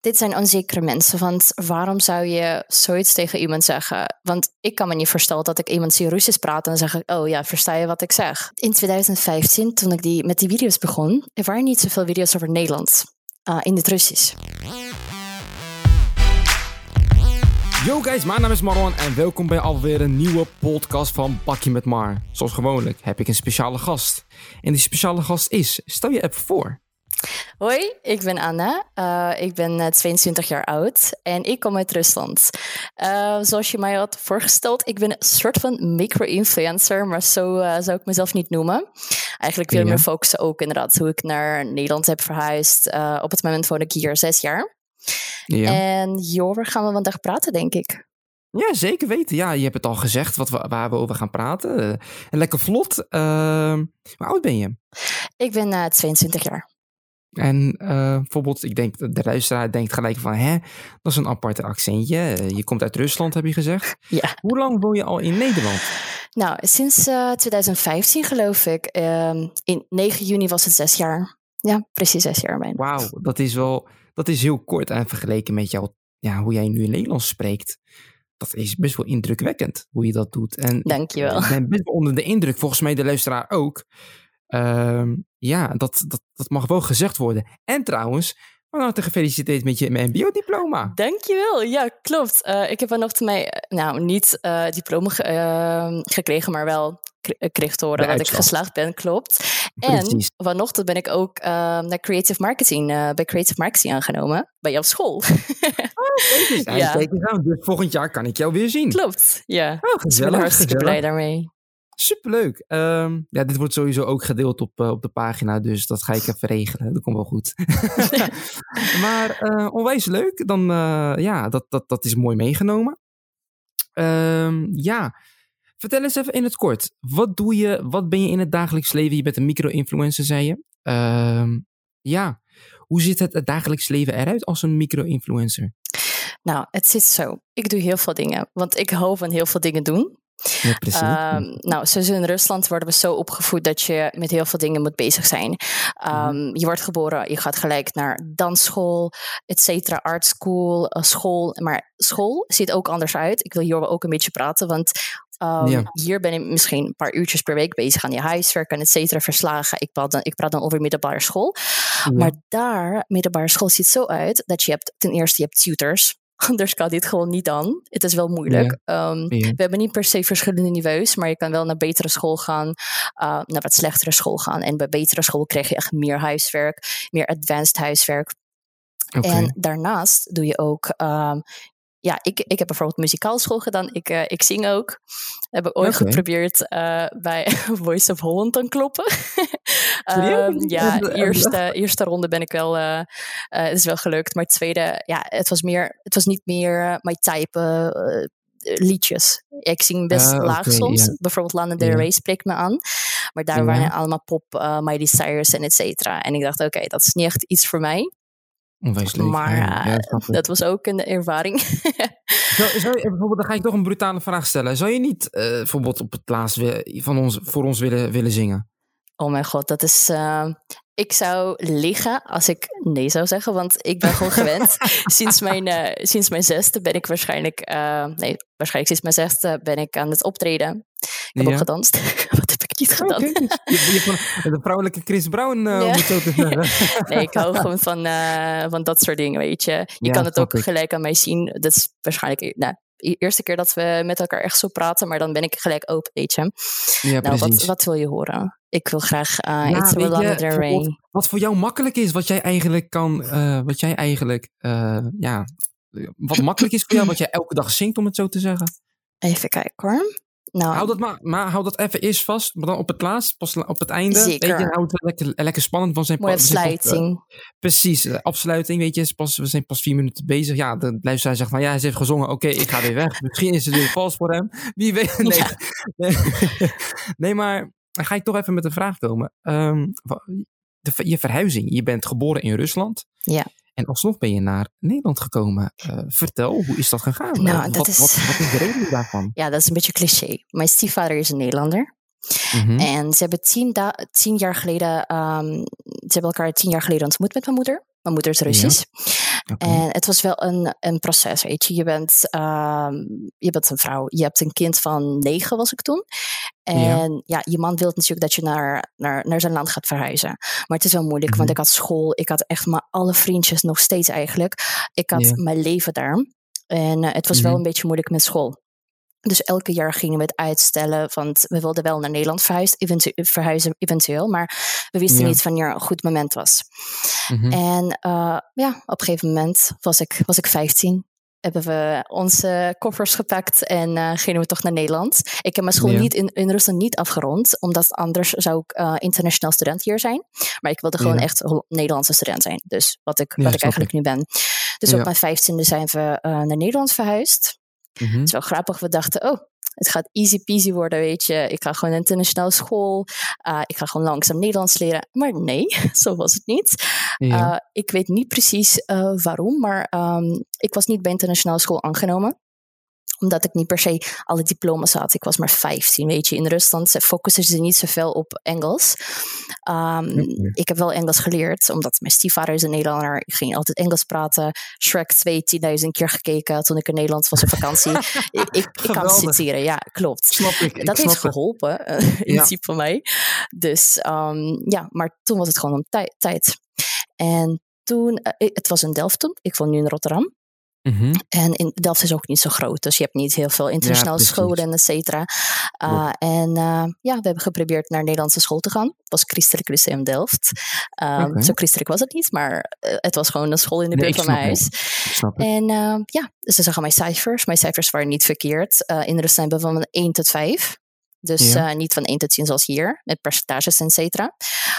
dit zijn onzekere mensen, want waarom zou je zoiets tegen iemand zeggen? Want ik kan me niet voorstellen dat ik iemand zie Russisch praten en zeg oh ja, versta je wat ik zeg? In 2015, toen ik die, met die video's begon, er waren niet zoveel video's over Nederland uh, in het Russisch. Yo guys, mijn naam is Marwan en welkom bij alweer een nieuwe podcast van Bakje met Mar. Zoals gewoonlijk heb ik een speciale gast. En die speciale gast is, stel je even voor. Hoi, ik ben Anna. Uh, ik ben 22 jaar oud en ik kom uit Rusland. Uh, zoals je mij had voorgesteld, ik ben een soort van micro-influencer, maar zo uh, zou ik mezelf niet noemen. Eigenlijk wil ik ja. me focussen ook inderdaad hoe ik naar Nederland heb verhuisd. op het moment woon ik hier zes jaar. Ja. En hierover gaan we vandaag praten, denk ik. Ja, zeker weten. Ja, je hebt het al gezegd wat we, waar we over gaan praten. lekker vlot. Hoe oud ben je? Ik ben 22 jaar. En uh, bijvoorbeeld, ik denk, de luisteraar denkt gelijk van, hè, dat is een aparte accentje. Uh, je komt uit Rusland, heb je gezegd. Ja. Hoe lang woon je al in Nederland? Nou, sinds uh, 2015 geloof ik. Ehm, in 9 juni was het zes jaar. Ja, precies zes jaar bijna. Wauw, dat is wel, dat is heel kort. En vergeleken met jou, ja, hoe jij nu in Nederlands spreekt, dat is best wel indrukwekkend hoe je dat doet. En Dankjewel. Ik ben best wel onder de indruk, volgens mij de luisteraar ook. Uh, ja, dat, dat, dat mag wel gezegd worden. En trouwens, van harte gefeliciteerd met je MBO-diploma. Dankjewel. Ja, klopt. Uh, ik heb vanochtend mij, nou, niet uh, diploma ge uh, gekregen, maar wel kreeg te horen dat ik geslaagd ben, klopt. Precies. En vanochtend ben ik ook ehm, naar Creative Marketing, bij Creative Marketing aangenomen, bij jouw school. oh, kijk eens, ja. aan. Dus volgend jaar kan ik jou weer zien. Klopt, ja. Oh, gezellig, dus ik ben hartstikke gezellig. blij daarmee. Superleuk. Um, ja, dit wordt sowieso ook gedeeld op, uh, op de pagina, dus dat ga ik even regelen. Dat komt wel goed. maar uh, onwijs leuk. Dan, uh, ja, dat, dat, dat is mooi meegenomen. Um, ja, vertel eens even in het kort. Wat doe je, wat ben je in het dagelijks leven? Je bent een micro-influencer, zei je. Um, ja, hoe ziet het, het dagelijks leven eruit als een micro-influencer? Nou, het zit zo. Ik doe heel veel dingen, want ik hou van heel veel dingen doen. Ja, precies. Um, nou, zoals in Rusland worden we zo opgevoed dat je met heel veel dingen moet bezig zijn. Um, mm-hmm. Je wordt geboren, je gaat gelijk naar dansschool, et cetera, art school, uh, school. Maar school ziet ook anders uit. Ik wil hierover ook een beetje praten, want um, ja. hier ben ik misschien een paar uurtjes per week bezig aan je huiswerk en et cetera, verslagen. Ik praat dan, ik praat dan over middelbare school. Ja. Maar daar, middelbare school ziet zo uit dat je hebt, ten eerste, je hebt tutors. Anders kan dit gewoon niet dan. Het is wel moeilijk. Ja. Um, ja. We hebben niet per se verschillende niveaus, maar je kan wel naar betere school gaan, uh, naar wat slechtere school gaan. En bij betere school krijg je echt meer huiswerk, meer advanced huiswerk. Okay. En daarnaast doe je ook. Um, ja, ik, ik heb bijvoorbeeld muzikaalschool gedaan. Ik, uh, ik zing ook. Heb ik ooit okay. geprobeerd uh, bij Voice of Holland te kloppen. Um, ja, eerste, eerste ronde ben ik wel, uh, het is wel gelukt. Maar tweede, ja, het was meer, het was niet meer mijn type liedjes. Ik zing best Ah, laag soms. Bijvoorbeeld Lana Del. Rey spreekt me aan. Maar daar waren allemaal pop, uh, Miley Cyrus en et cetera. En ik dacht, oké, dat is niet echt iets voor mij. Onwijs leuk. Maar ja, uh, dat was ook een ervaring. Zou, zou je, bijvoorbeeld, dan ga ik toch een brutale vraag stellen. Zou je niet eh, bijvoorbeeld op het laatst van ons, voor ons willen, willen zingen? Oh mijn god, dat is... uh, ik zou liggen als ik nee zou zeggen, want ik ben gewoon gewend. sinds, mijn, uh, sinds mijn zesde ben ik waarschijnlijk... Uh, nee, waarschijnlijk sinds mijn zesde ben ik aan het optreden. Ik heb Ja. ook gedanst. Wat heb ik niet Oké, gedaan? je, je de vrouwelijke Chris Brown, eh, om Ja. het zo te zeggen. Nee, ik hou gewoon van, van dat soort dingen, weet je. Je Ja, kan het ook ik. gelijk aan mij zien. Dat is waarschijnlijk nou, eerste keer dat we met elkaar echt zo praten, maar dan ben ik gelijk open, weet je. Ja, nou, wat, wat wil je horen? Ik wil graag uh, Ja, iets van Wat voor jou makkelijk is, wat jij eigenlijk kan, eh, wat jij eigenlijk, eh, ja, wat makkelijk is voor jou, wat jij elke dag zingt, om het zo te zeggen. Even kijken hoor. Nou, Hou dat maar, maar hou dat even eerst vast, maar dan op het laatst, pas op het einde. Zeker. Weet je, hou het lekker, lekker spannend, want we zijn mooie afsluiting. Precies, afsluiting, weet je, pas, we zijn pas vier minuten bezig. Ja, dan blijft zij zeggen van, ja, hij heeft gezongen, oké, ik ga weer weg. Misschien is het weer vals voor hem. Wie weet. Nee, Ja. nee. nee maar dan ga ik toch even met een vraag komen. Ehm, de, je verhuizing, je bent geboren in Rusland. Ja. En alsnog ben je naar Nederland gekomen. Eh, vertel, hoe is dat gegaan? Nou, Eh, dat wat, is- wat, wat is de reden daarvan? ja, dat is een beetje cliché. Mijn stiefvader is een Nederlander. Mhm. En ze hebben tien, tien jaar geleden, um, ze hebben elkaar tien jaar geleden ontmoet met mijn moeder. Mijn moeder is Russisch. En het was wel een, een proces, weet je. Je bent, ehm, je bent een vrouw, je hebt een kind van negen, was ik toen. En ja, je man wil natuurlijk dat je naar, naar, naar zijn land gaat verhuizen. Maar het is wel moeilijk, want Mhm. ik had school, ik had echt maar alle vriendjes nog steeds eigenlijk. Ik had Ja. mijn leven daar. En eh, het was wel Mhm. een beetje moeilijk met school. Dus elke jaar gingen we het uitstellen, want we wilden wel naar Nederland verhuizen, eventu- verhuizen eventueel, maar we wisten Ja. niet wanneer een goed moment was. Mhm. En eh, ja, op een gegeven moment was ik, was ik 15. Hebben we onze koffers gepakt en eh, gingen we toch naar Nederland. Ik heb mijn school Ja. niet in, in Rusland niet afgerond, omdat anders zou ik eh, internationaal student hier zijn. Maar ik wilde gewoon Ja. echt Nederlandse student zijn. Dus wat ik, wat ik eigenlijk nu ben. Dus op mijn 15e zijn we naar Nederland verhuisd. Mhm. Het is wel grappig. We dachten, oh, het gaat easy peasy worden, weet je. Ik ga gewoon naar internationale school. Uh, ik ga gewoon langzaam Nederlands leren. Maar nee, zo was het niet. Ja. Uh, ik weet niet precies uh, waarom, maar um, ik was niet bij internationale school aangenomen omdat ik niet per se alle diploma's had. Ik was maar 15, weet je. In Rusland focussen ze niet zoveel op Engels. Um, Mhm. Ik heb wel Engels geleerd, omdat mijn stiefvader is een Nederlander. Ik ging altijd Engels praten. Shrek 2 10.000 keer gekeken toen ik in Nederland was op vakantie. ik, ik, ik kan citeren, ja, klopt. Snap ik. Dat ik heeft geholpen, uh, in ja. van mij. Dus um, ja, maar toen was het gewoon om tij tijd. En toen, uh, het was in Delft toen. Ik woon nu in Rotterdam. Mm -hmm. En in Delft is ook niet zo groot, dus je hebt niet heel veel internationale ja, scholen en et cetera. Uh, en uh, ja, we hebben geprobeerd naar Nederlandse school te gaan. Het was Christelijk Lyceum Delft. Um, okay. Zo christelijk was het niet, maar uh, het was gewoon een school in de buurt nee, van mijn huis. En ja, ze zagen mijn cijfers. Mijn cijfers waren niet verkeerd. Uh, in Rusland hebben we van 1 tot 5. Dus ja. uh, niet van 1 tot 10 zoals hier, met percentages en cetera.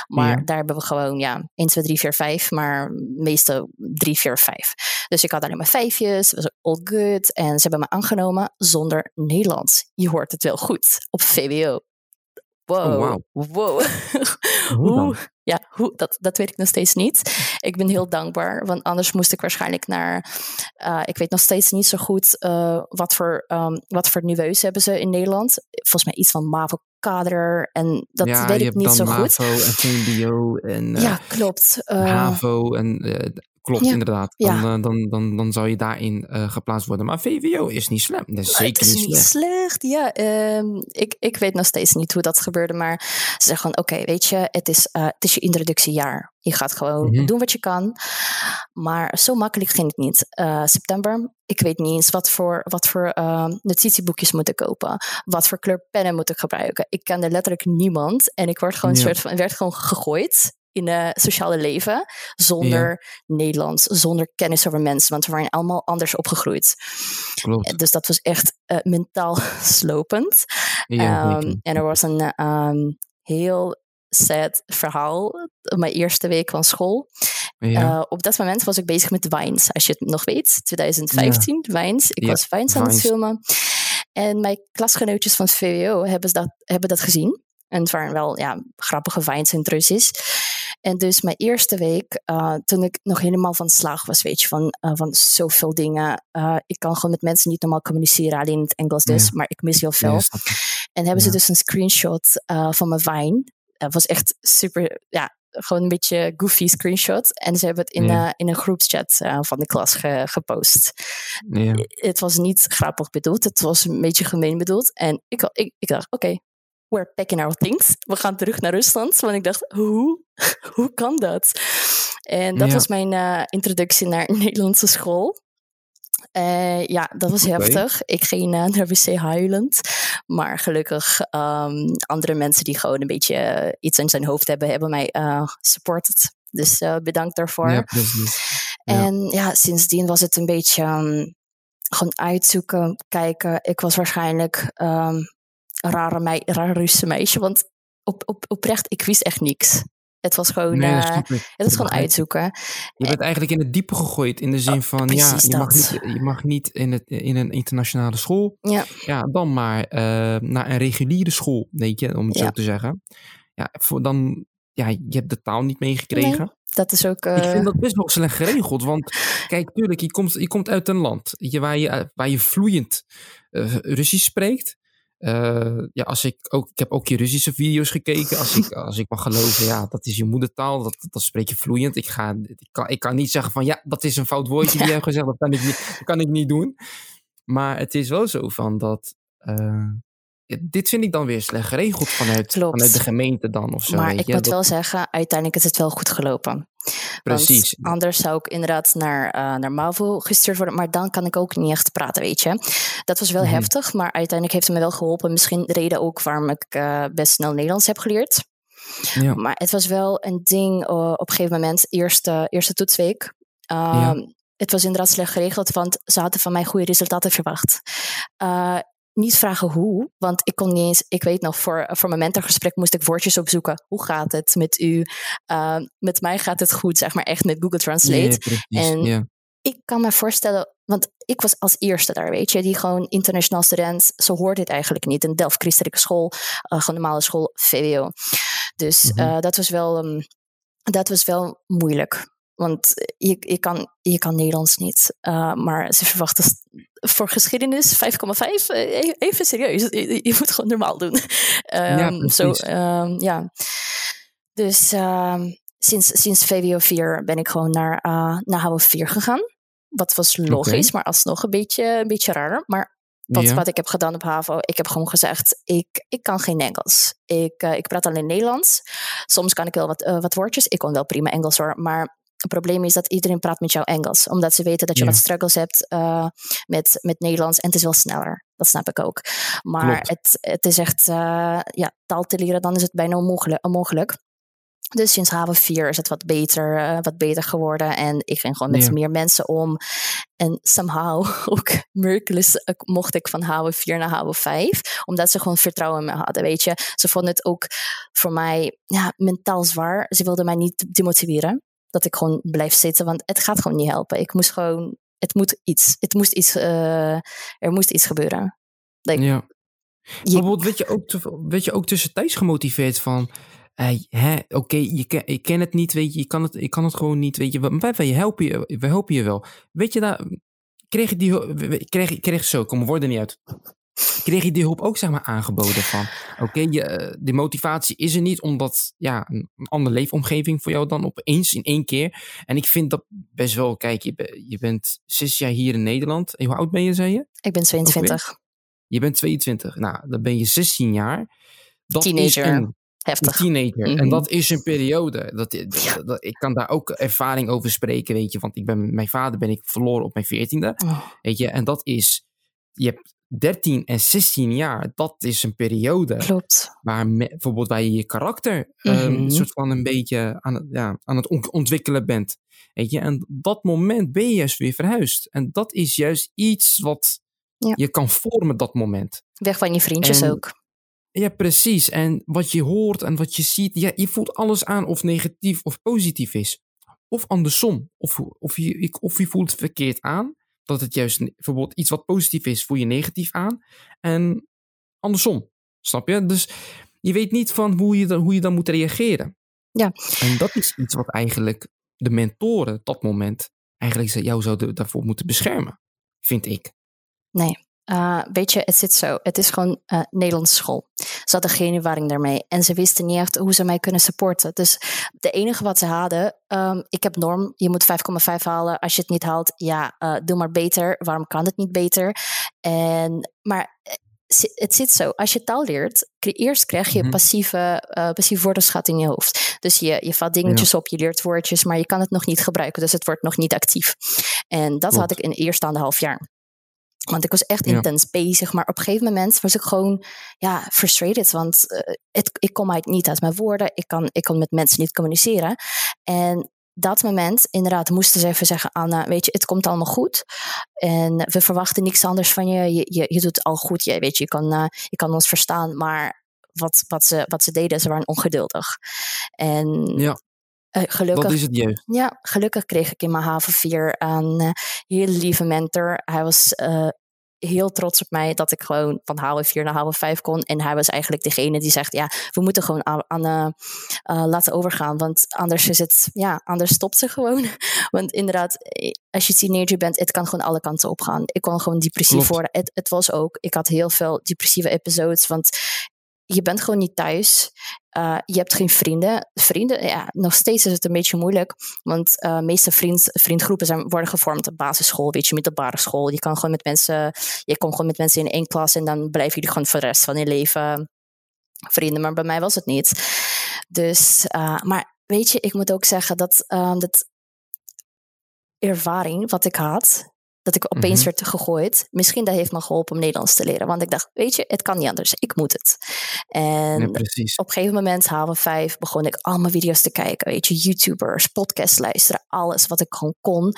Maar ja. daar hebben we gewoon, ja, 1, 2, 3, 4, 5, maar meestal 3, 4, 5. Dus ik had alleen maar vijfjes, was all good. En ze hebben me aangenomen zonder Nederlands. Je hoort het wel goed, op VWO. Wow. Oh, wow. wow. hoe, ja, hoe, dat, dat weet ik nog steeds niet. Ik ben heel dankbaar, want anders moest ik waarschijnlijk naar. Uh, ik weet nog steeds niet zo goed uh, wat, voor, um, wat voor niveaus hebben ze in Nederland. Volgens mij iets van MAVO kader en dat ja, weet ik niet zo MAVO goed. en VMBO en uh, ja, klopt. HAVO en eh, klopt ja, inderdaad. Dan, ja. dan, dan, dan zou je daarin geplaatst worden. Maar VWO is niet slecht. Dat is zeker is niet slecht. slecht. Ja, um, ik, ik weet nog steeds niet hoe dat gebeurde, maar ze zeggen gewoon: oké, okay, weet je, het is, het is je introductiejaar. Je gaat gewoon Mhm. mm -hmm. doen wat je kan. Maar zo makkelijk ging het niet. September, ik weet niet eens wat voor, wat voor notitieboekjes moet ik kopen. Wat voor kleur pennen moet ik gebruiken. Ik kende letterlijk niemand. En ik werd gewoon, ja. soort van, werd gewoon gegooid in het sociale leven. Zonder ja. Nederlands, zonder kennis over mensen. Want we waren allemaal anders opgegroeid. Klopt. Dus dat was echt uh, mentaal slopend. Ja, um, en er was een um, heel sad verhaal. Mijn eerste week van school. Ja. Uh, op dat moment was ik bezig met Vines, als je het nog weet. 2015, ja. Vines. Ik was Vines aan het filmen. En mijn klasgenootjes van het VWO hebben dat, hebben dat gezien. En het waren wel ja, grappige Vines Russisch. En dus mijn eerste week, uh, toen ik nog helemaal van slag was, weet je, van, uh, van zoveel dingen. Uh, ik kan gewoon met mensen niet normaal communiceren, alleen in het Engels dus, maar ik mis heel veel. en hebben ze dus een screenshot van mijn Vine. Het was echt super, ja, gewoon een beetje goofy screenshot. En ze hebben het in, ja. uh, in een groepschat uh, van de klas ge gepost. Ja. Het was niet grappig bedoeld. Het was een beetje gemeen bedoeld. En ik, ik, ik dacht, oké, okay, we're packing our things. We gaan terug naar Rusland. Want ik dacht, hoe, hoe kan dat? En dat ja. was mijn uh, introductie naar Nederlandse school. Uh, ja, dat was okay. heftig. Ik ging uh, naar wc huilend. Maar gelukkig um, andere mensen die gewoon een beetje uh, iets in zijn hoofd hebben, hebben mij supported. Dus bedankt daarvoor. Ja. En ja, sindsdien was het een beetje um, gewoon uitzoeken, kijken. Ik was waarschijnlijk um, een rare, mei rare Russe meisje, want op, op, oprecht, ik wist echt niks. Het was gewoon, nee, uh, het was gewoon uitzoeken. Je bent eigenlijk in het diepe gegooid. In de zin van, oh, ja, je mag, niet, je mag niet in, het, in een internationale school. Ja. ja dan maar uh, naar een reguliere school, weet je, om het ja. zo te zeggen. Ja, voor dan, ja, je hebt de taal niet meegekregen. Nee, dat is ook... Uh... Ik vind dat best wel slecht geregeld. Want kijk, tuurlijk, je komt, je komt uit een land je, waar, je, waar je vloeiend Russisch spreekt. Uh, ja, als ik ook, ik heb ook je Russische video's gekeken. Als ik, als ik mag geloven, ja, dat is je moedertaal. Dat, dat spreek je vloeiend. Ik, ga, ik, kan, ik kan niet zeggen van, ja, dat is een fout woordje die je hebt gezegd. Dat kan ik niet, dat kan ik niet doen. Maar het is wel zo van dat, uh, dit vind ik dan weer slecht geregeld vanuit, vanuit de gemeente dan of zo. Maar ik moet wel zeggen, uiteindelijk is het wel goed gelopen. Precies. Want anders zou ik inderdaad naar, uh, naar MAVO gestuurd worden, maar dan kan ik ook niet echt praten, weet je. Dat was wel mhm. heftig, maar uiteindelijk heeft het me wel geholpen. Misschien de reden ook waarom ik uh, best snel Nederlands heb geleerd. Ja. Maar het was wel een ding uh, op een gegeven moment, eerste, eerste toetsweek. Ja. Ehm, het was inderdaad slecht geregeld, want ze hadden van mij goede resultaten verwacht. Uh, niet vragen hoe, want ik kon niet eens, ik weet nog, voor, voor mijn mentorgesprek moest ik woordjes opzoeken. Hoe gaat het met u? Uh, met mij gaat het goed, zeg maar echt met Google Translate. en ik kan me voorstellen, want ik was als eerste daar, weet je, die gewoon internationaal student, zo hoort dit eigenlijk niet. Een Delft Christelijke school, uh, gewoon normale school, VWO. Dus mm dat, was wel, um, dat was wel moeilijk. Want je, je, kan, je kan Nederlands niet. Uh, maar ze verwachten voor geschiedenis 5,5. Uh, even serieus. Je, je, moet gewoon normaal doen. Um, ja, zo, um, ja. Dus um, sinds, sinds VWO 4 ben ik gewoon naar, uh, naar HAVO 4 gegaan. Wat was logisch, okay. maar alsnog een beetje, een beetje raar. Maar wat, ja. wat ik heb gedaan op HAVO, ik heb gewoon gezegd, ik, ik kan geen Engels. Ik, uh, ik praat alleen Nederlands. Soms kan ik wel wat, uh, wat woordjes. Ik kon wel prima Engels hoor, maar het probleem is dat iedereen praat met jou Engels. Omdat ze weten dat je ja. wat struggles hebt uh, met, met Nederlands. En het is wel sneller. Dat snap ik ook. Maar het, het is echt, uh, ja, taal te leren, dan is het bijna onmogelijk. onmogelijk. Dus sinds HAVO 4 is het wat beter, uh, wat beter geworden. En ik ging gewoon met ja. meer mensen om. En somehow, ook miraculous, mocht ik van HAVO 4 naar HAVO 5. Omdat ze gewoon vertrouwen in me hadden, weet je. Ze vonden het ook voor mij ja, mentaal zwaar. Ze wilden mij niet demotiveren dat ik gewoon blijf zitten, want het gaat gewoon niet helpen. Ik moest gewoon, het moet iets, het moest iets, uh, er moest iets gebeuren. Like, ja. Je, Bijvoorbeeld werd je ook, werd je ook tussentijds gemotiveerd van, hey, oké, okay, je ken, ik ken het niet, weet je, je kan het, ik kan het gewoon niet, weet je, wij, wij helpen je, we helpen je wel. Weet je daar, kreeg je die, kreeg, kreeg zo, kom woorden niet uit kreeg je die hulp ook zeg maar aangeboden van oké, okay, eh, de motivatie is er niet omdat ja, een, andere leefomgeving voor jou dan opeens in één keer. En ik vind dat best wel, kijk, je, je bent zes jaar hier in Nederland. En hoe oud ben je, zei je? Ik ben 22. Je bent 22. Nou, dan ben je 16 jaar. Dat teenager. Is een, Heftig. Een teenager. Mm -hmm. En dat is een periode. Dat, dat, dat, ik kan daar ook ervaring over spreken, weet je. Want ik ben, mijn vader ben ik verloren op mijn veertiende. Oh. Weet je, en dat is... Je hebt 13 en 16 jaar, dat is een periode. Klopt. Waar me, bijvoorbeeld waar je je karakter mm -hmm. um, soort van een beetje aan het, ja, aan het ontwikkelen bent. Weet je, en dat moment ben je juist weer verhuisd. En dat is juist iets wat ja. je kan vormen dat moment. Weg van je vriendjes en, ook. Ja, precies. En wat je hoort en wat je ziet, ja, je voelt alles aan of negatief of positief is. Of andersom. Of, of, je, of je voelt het verkeerd aan dat het juist bijvoorbeeld iets wat positief is, voel je negatief aan. En andersom, snap je? Dus je weet niet van hoe je dan, hoe je dan moet reageren. Ja. En dat is iets wat eigenlijk de mentoren dat moment eigenlijk jou zouden daarvoor moeten beschermen, vind ik. Nee, uh, weet je, het zit zo. Het is gewoon uh, Nederlandse school. Ze hadden geen ervaring daarmee. En ze wisten niet echt hoe ze mij kunnen supporten. Dus de enige wat ze hadden, um, ik heb norm, je moet 5,5 halen. Als je het niet haalt, ja, uh, doe maar beter. Waarom kan het niet beter? En, maar het zit zo. Als je taal leert, eerst krijg je mm-hmm. passieve, uh, passieve woordenschat in je hoofd. Dus je, je valt dingetjes ja. op, je leert woordjes, maar je kan het nog niet gebruiken. Dus het wordt nog niet actief. En dat Klopt. had ik in eerste anderhalf jaar. Want ik was echt ja. intens bezig. Maar op een gegeven moment was ik gewoon ja, frustrated. Want uh, het, ik kom uit, niet uit mijn woorden. Ik kan, ik kon met mensen niet communiceren. En dat moment, inderdaad, moesten ze even zeggen: Anna, weet je, het komt allemaal goed. En we verwachten niks anders van je. Je, je, je doet het al goed. Je, weet je, je, kan, uh, je kan ons verstaan. Maar wat, wat, ze, wat ze deden, ze waren ongeduldig. En ja. Uh, gelukkig, Wat is het juist? Ja, gelukkig kreeg ik in mijn haven 4 een uh, hele lieve mentor. Hij was uh, heel trots op mij dat ik gewoon van half vier naar half vijf kon. En hij was eigenlijk degene die zegt, ja, we moeten gewoon aan, aan uh, laten overgaan. Want anders is het, ja, anders stopt ze gewoon. Want inderdaad, als je teenager bent, het kan gewoon alle kanten op gaan. Ik kon gewoon depressief worden. Het, het was ook, ik had heel veel depressieve episodes, want je bent gewoon niet thuis. Uh, je hebt geen vrienden. Vrienden, ja, nog steeds is het een beetje moeilijk. Want de uh, meeste vriend, vriendgroepen zijn, worden gevormd op basisschool, weet je, middelbare school. Je kan gewoon met mensen, je komt gewoon met mensen in één klas en dan blijven jullie gewoon voor de rest van je leven vrienden. Maar bij mij was het niet. Dus, uh, maar weet je, ik moet ook zeggen dat, dat ervaring wat ik had, dat ik opeens mm-hmm. werd gegooid. Misschien dat heeft me geholpen om Nederlands te leren. Want ik dacht, weet je, het kan niet anders. Ik moet het. En op een gegeven moment, half vijf, begon ik allemaal video's te kijken. Weet je, YouTubers, podcasts luisteren, alles wat ik gewoon kon.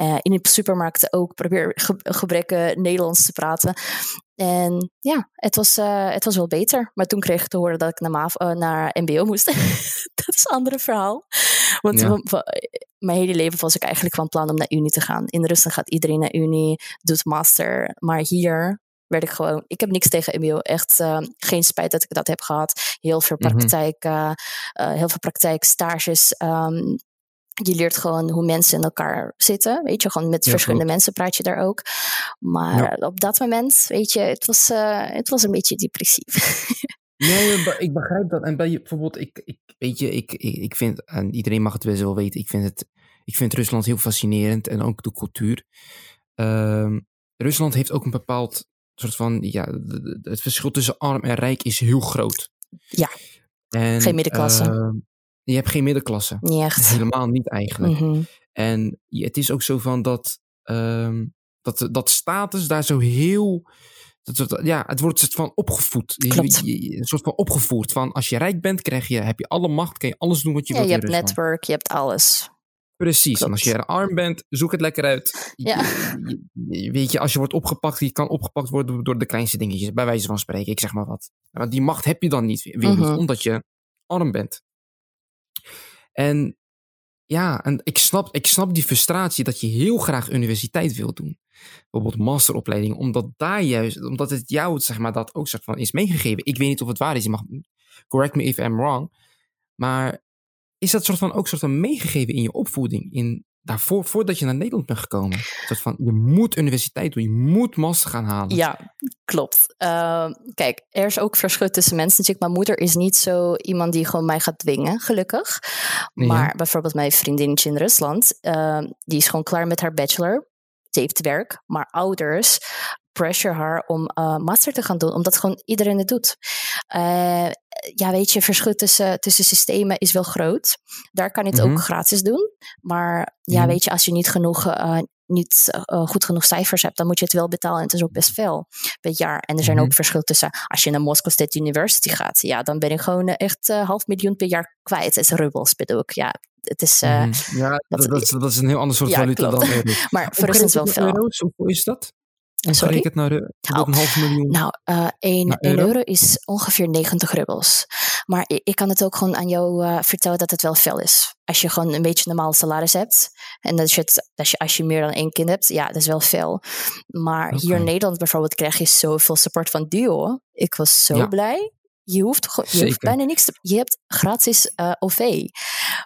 Uh, in de supermarkten ook probeer ge Nederlands te praten. En ja, het was, uh, het was wel beter. Maar toen kreeg ik te horen dat ik naar, MAV, uh, naar MBO moest. dat is een ander verhaal. Want ja. mijn hele leven was ik eigenlijk van plan om naar Unie te gaan. In Rusland gaat iedereen naar Unie, doet master. Maar hier werd ik gewoon. Ik heb niks tegen MBO. Echt uh, geen spijt dat ik dat heb gehad. Heel veel praktijk, mm -hmm. heel veel praktijk, stages. Um, je leert gewoon hoe mensen in elkaar zitten. Weet je, gewoon met ja, verschillende mensen praat je daar ook. Maar ja. op dat moment, weet je, het was, uh, het was een beetje depressief. nee, ik begrijp dat. En bij je, bijvoorbeeld, ik, ik, weet je, ik, ik, vind, en iedereen mag het best wel weten, ik vind, het, ik vind Rusland heel fascinerend en ook de cultuur. Uh, Rusland heeft ook een bepaald soort van, ja, het verschil tussen arm en rijk is heel groot. Ja, en, geen middenklasse. Uh, je hebt geen middenklasse. Niet echt. Helemaal niet eigenlijk. Mm -hmm. En het is ook zo van dat, um, dat, dat status daar zo heel. Dat, ja, het wordt een soort van opgevoed. Klopt. Je, je, een soort van opgevoerd. Van als je rijk bent, krijg je, heb je alle macht, kan je alles doen wat je ja, wilt. Je hebt netwerk, je hebt alles. Precies. Klopt. En als je arm bent, zoek het lekker uit. Ja. Je, weet je, als je wordt opgepakt, je kan opgepakt worden door de kleinste dingetjes, bij wijze van spreken. Ik zeg maar wat. Want die macht heb je dan niet, weer mm -hmm. niet, omdat je arm bent. En ja, en ik snap, ik snap die frustratie dat je heel graag universiteit wil doen. Bijvoorbeeld masteropleiding, omdat daar juist, omdat het jou, zeg maar, dat ook soort van is meegegeven. Ik weet niet of het waar is, je mag, correct me if I'm wrong. Maar is dat soort van ook soort van meegegeven in je opvoeding? In, daarvoor, voordat je naar Nederland bent gekomen? Soort van, je moet universiteit doen, je moet master gaan halen. Ja, klopt. Uh, kijk, er is ook verschil tussen mensen. Natuurlijk, mijn moeder is niet zo iemand die gewoon mij gaat dwingen, gelukkig. Maar ja. bijvoorbeeld mijn vriendinnetje in Rusland, uh, die is gewoon klaar met haar bachelor. Ze heeft werk, maar ouders pressure haar om uh, master te gaan doen, omdat gewoon iedereen het doet. Uh, ja, weet je, verschil tussen, tussen systemen is wel groot. Daar kan je het mm -hmm. ook gratis doen. Maar ja, mm. weet je, als je niet genoeg, uh, niet uh, goed genoeg cijfers hebt, dan moet je het wel betalen. En het is ook best veel per jaar. En er zijn mm -hmm. ook verschil tussen, als je naar Moscow State University gaat, ja, dan ben je gewoon echt uh, half miljoen per jaar kwijt. Het is rubbels, bedoel ik. Ja, het is. Mm. Ja, dat, dat, dat, is een heel ander soort ja, valuta dan. maar voor is het wel veel. Euro's, is dat? Sorry? het naar, de, nou, een half miljoen? Nou, uh, 1 euro? euro? is ongeveer 90 rubbels. Maar ik, ik kan het ook gewoon aan jou uh, vertellen dat het wel veel is. Als je gewoon een beetje een normaal salaris hebt. En dat je het, dat je, als je meer dan één kind hebt, ja, dat is wel veel. Maar okay. hier in Nederland bijvoorbeeld krijg je zoveel support van Duo. Ik was zo ja. blij. Je hoeft, je hoeft bijna niks te... Je hebt gratis uh, OV.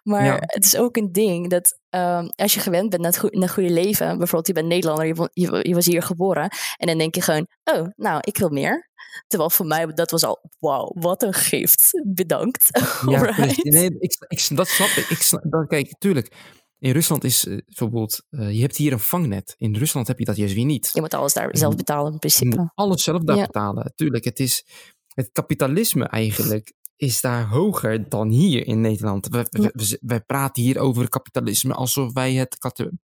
Maar ja. het is ook een ding dat um, als je gewend bent naar het, goede, naar het goede leven... Bijvoorbeeld, je bent Nederlander, je, je, je, was hier geboren... en dan denk je gewoon, oh, nou, ik wil meer. Terwijl voor mij, dat was al, wauw, wat een gift. Bedankt. Ja, right. nee, ik, ik, dat snap ik. ik snap, dat, kijk, tuurlijk... In Rusland is uh, bijvoorbeeld, uh, je hebt hier een vangnet. In Rusland heb je dat juist weer niet. Je moet alles daar zelf betalen in principe. Je moet alles zelf daar ja. betalen. Tuurlijk, het is het kapitalisme eigenlijk is daar hoger dan hier in Nederland. Wij, ja. wij, wij praten hier over kapitalisme alsof wij het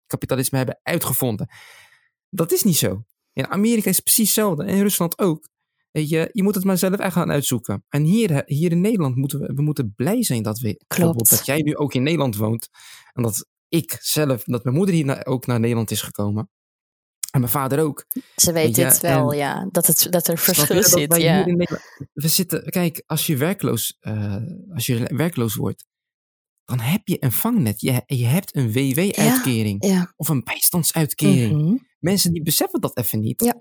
kapitalisme hebben uitgevonden. Dat is niet zo. In Amerika is het precies hetzelfde. En in Rusland ook. Je, je moet het maar zelf echt gaan uitzoeken. En hier, hier in Nederland moeten we, we moeten blij zijn dat we. Klopt. Dat jij nu ook in Nederland woont. En dat ik zelf, dat mijn moeder hier ook naar Nederland is gekomen. En mijn vader ook. Ze weten ja, het wel, en, ja. Dat, het, dat er verschil zit. Ja. we zitten, kijk, als je werkloos, uh, als je werkloos wordt, dan heb je een vangnet. Je, je hebt een WW-uitkering. Ja, ja. Of een bijstandsuitkering. Mm -hmm. Mensen die beseffen dat even niet. Ja.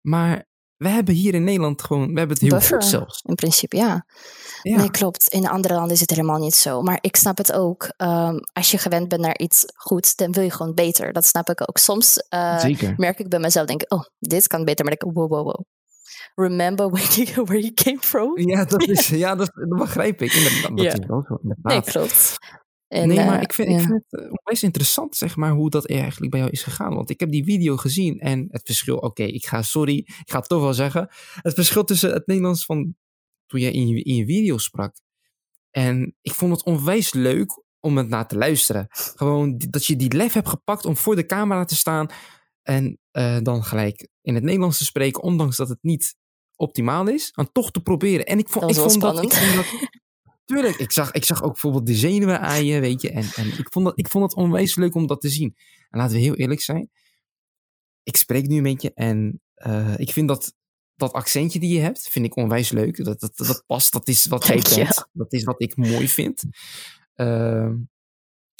Maar we hebben hier in Nederland gewoon, we hebben het heel Buffer, goed zelfs. In principe, ja. Ja. Nee, klopt. In andere landen is het helemaal niet zo. Maar ik snap het ook. Ehm, als je gewend bent naar iets goeds, dan wil je gewoon beter. Dat snap ik ook. Soms eh, Zeker. merk ik bij mezelf, denk ik, oh, dit kan beter. Maar ik, wow, wow, wow. Remember where you, where you came from? Ja, dat, is, ja dat, dat begrijp ik. Inderdaad, dat Ja. is wel zo, inderdaad. Nee, klopt. En, nee, maar eh, ik vind, ja. ik vind het eh, onwijs interessant, zeg maar, hoe dat eigenlijk bij jou is gegaan. Want ik heb die video gezien en het verschil, oké, ik ga, sorry, ik ga het toch wel zeggen. Het verschil tussen het Nederlands van toen jij in je, in je video sprak. En ik vond het onwijs leuk om het naar te luisteren. Gewoon dat je die lef hebt gepakt om voor de camera te staan en eh, dan gelijk in het Nederlands te spreken, ondanks dat het niet optimaal is, dan toch te proberen. En ik vond, Dat ik vond dat, ik vond dat Tuurlijk, ik zag, ik zag ook bijvoorbeeld de zenuwen aan je, weet je. En, en ik, vond dat, ik vond het onwijs leuk om dat te zien. En laten we heel eerlijk zijn. Ik spreek nu een beetje en eh, ik vind dat, dat accentje die je hebt, vind ik onwijs leuk. Dat, dat, dat past, dat is wat jij bent. Dat is wat ik mooi vind. Ehm,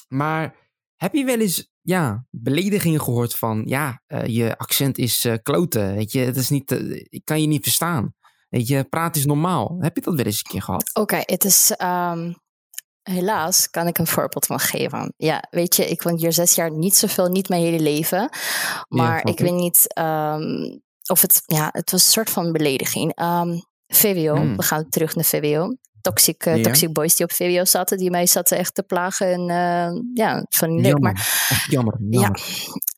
maar heb je wel eens ja, beledigingen gehoord van, ja, eh, je accent is eh kloten, weet je. Het is niet, ik kan je niet verstaan. Weet je, praat is normaal. Heb je dat wel eens een keer gehad? Oké, het is. ehm, helaas kan ik een voorbeeld van geven. Ja, weet je, ik woon hier zes jaar niet zoveel, niet mijn hele leven. Maar ik weet niet ehm, of het. Ja, het was een soort van belediging. Ehm, VWO, Hmm. we gaan terug naar VWO. Toxic, eh, Ja. toxic boys die op VWO zaten, die mij zaten echt te plagen. En eh, ja, van leuk. Jammer. Maar jammer. jammer.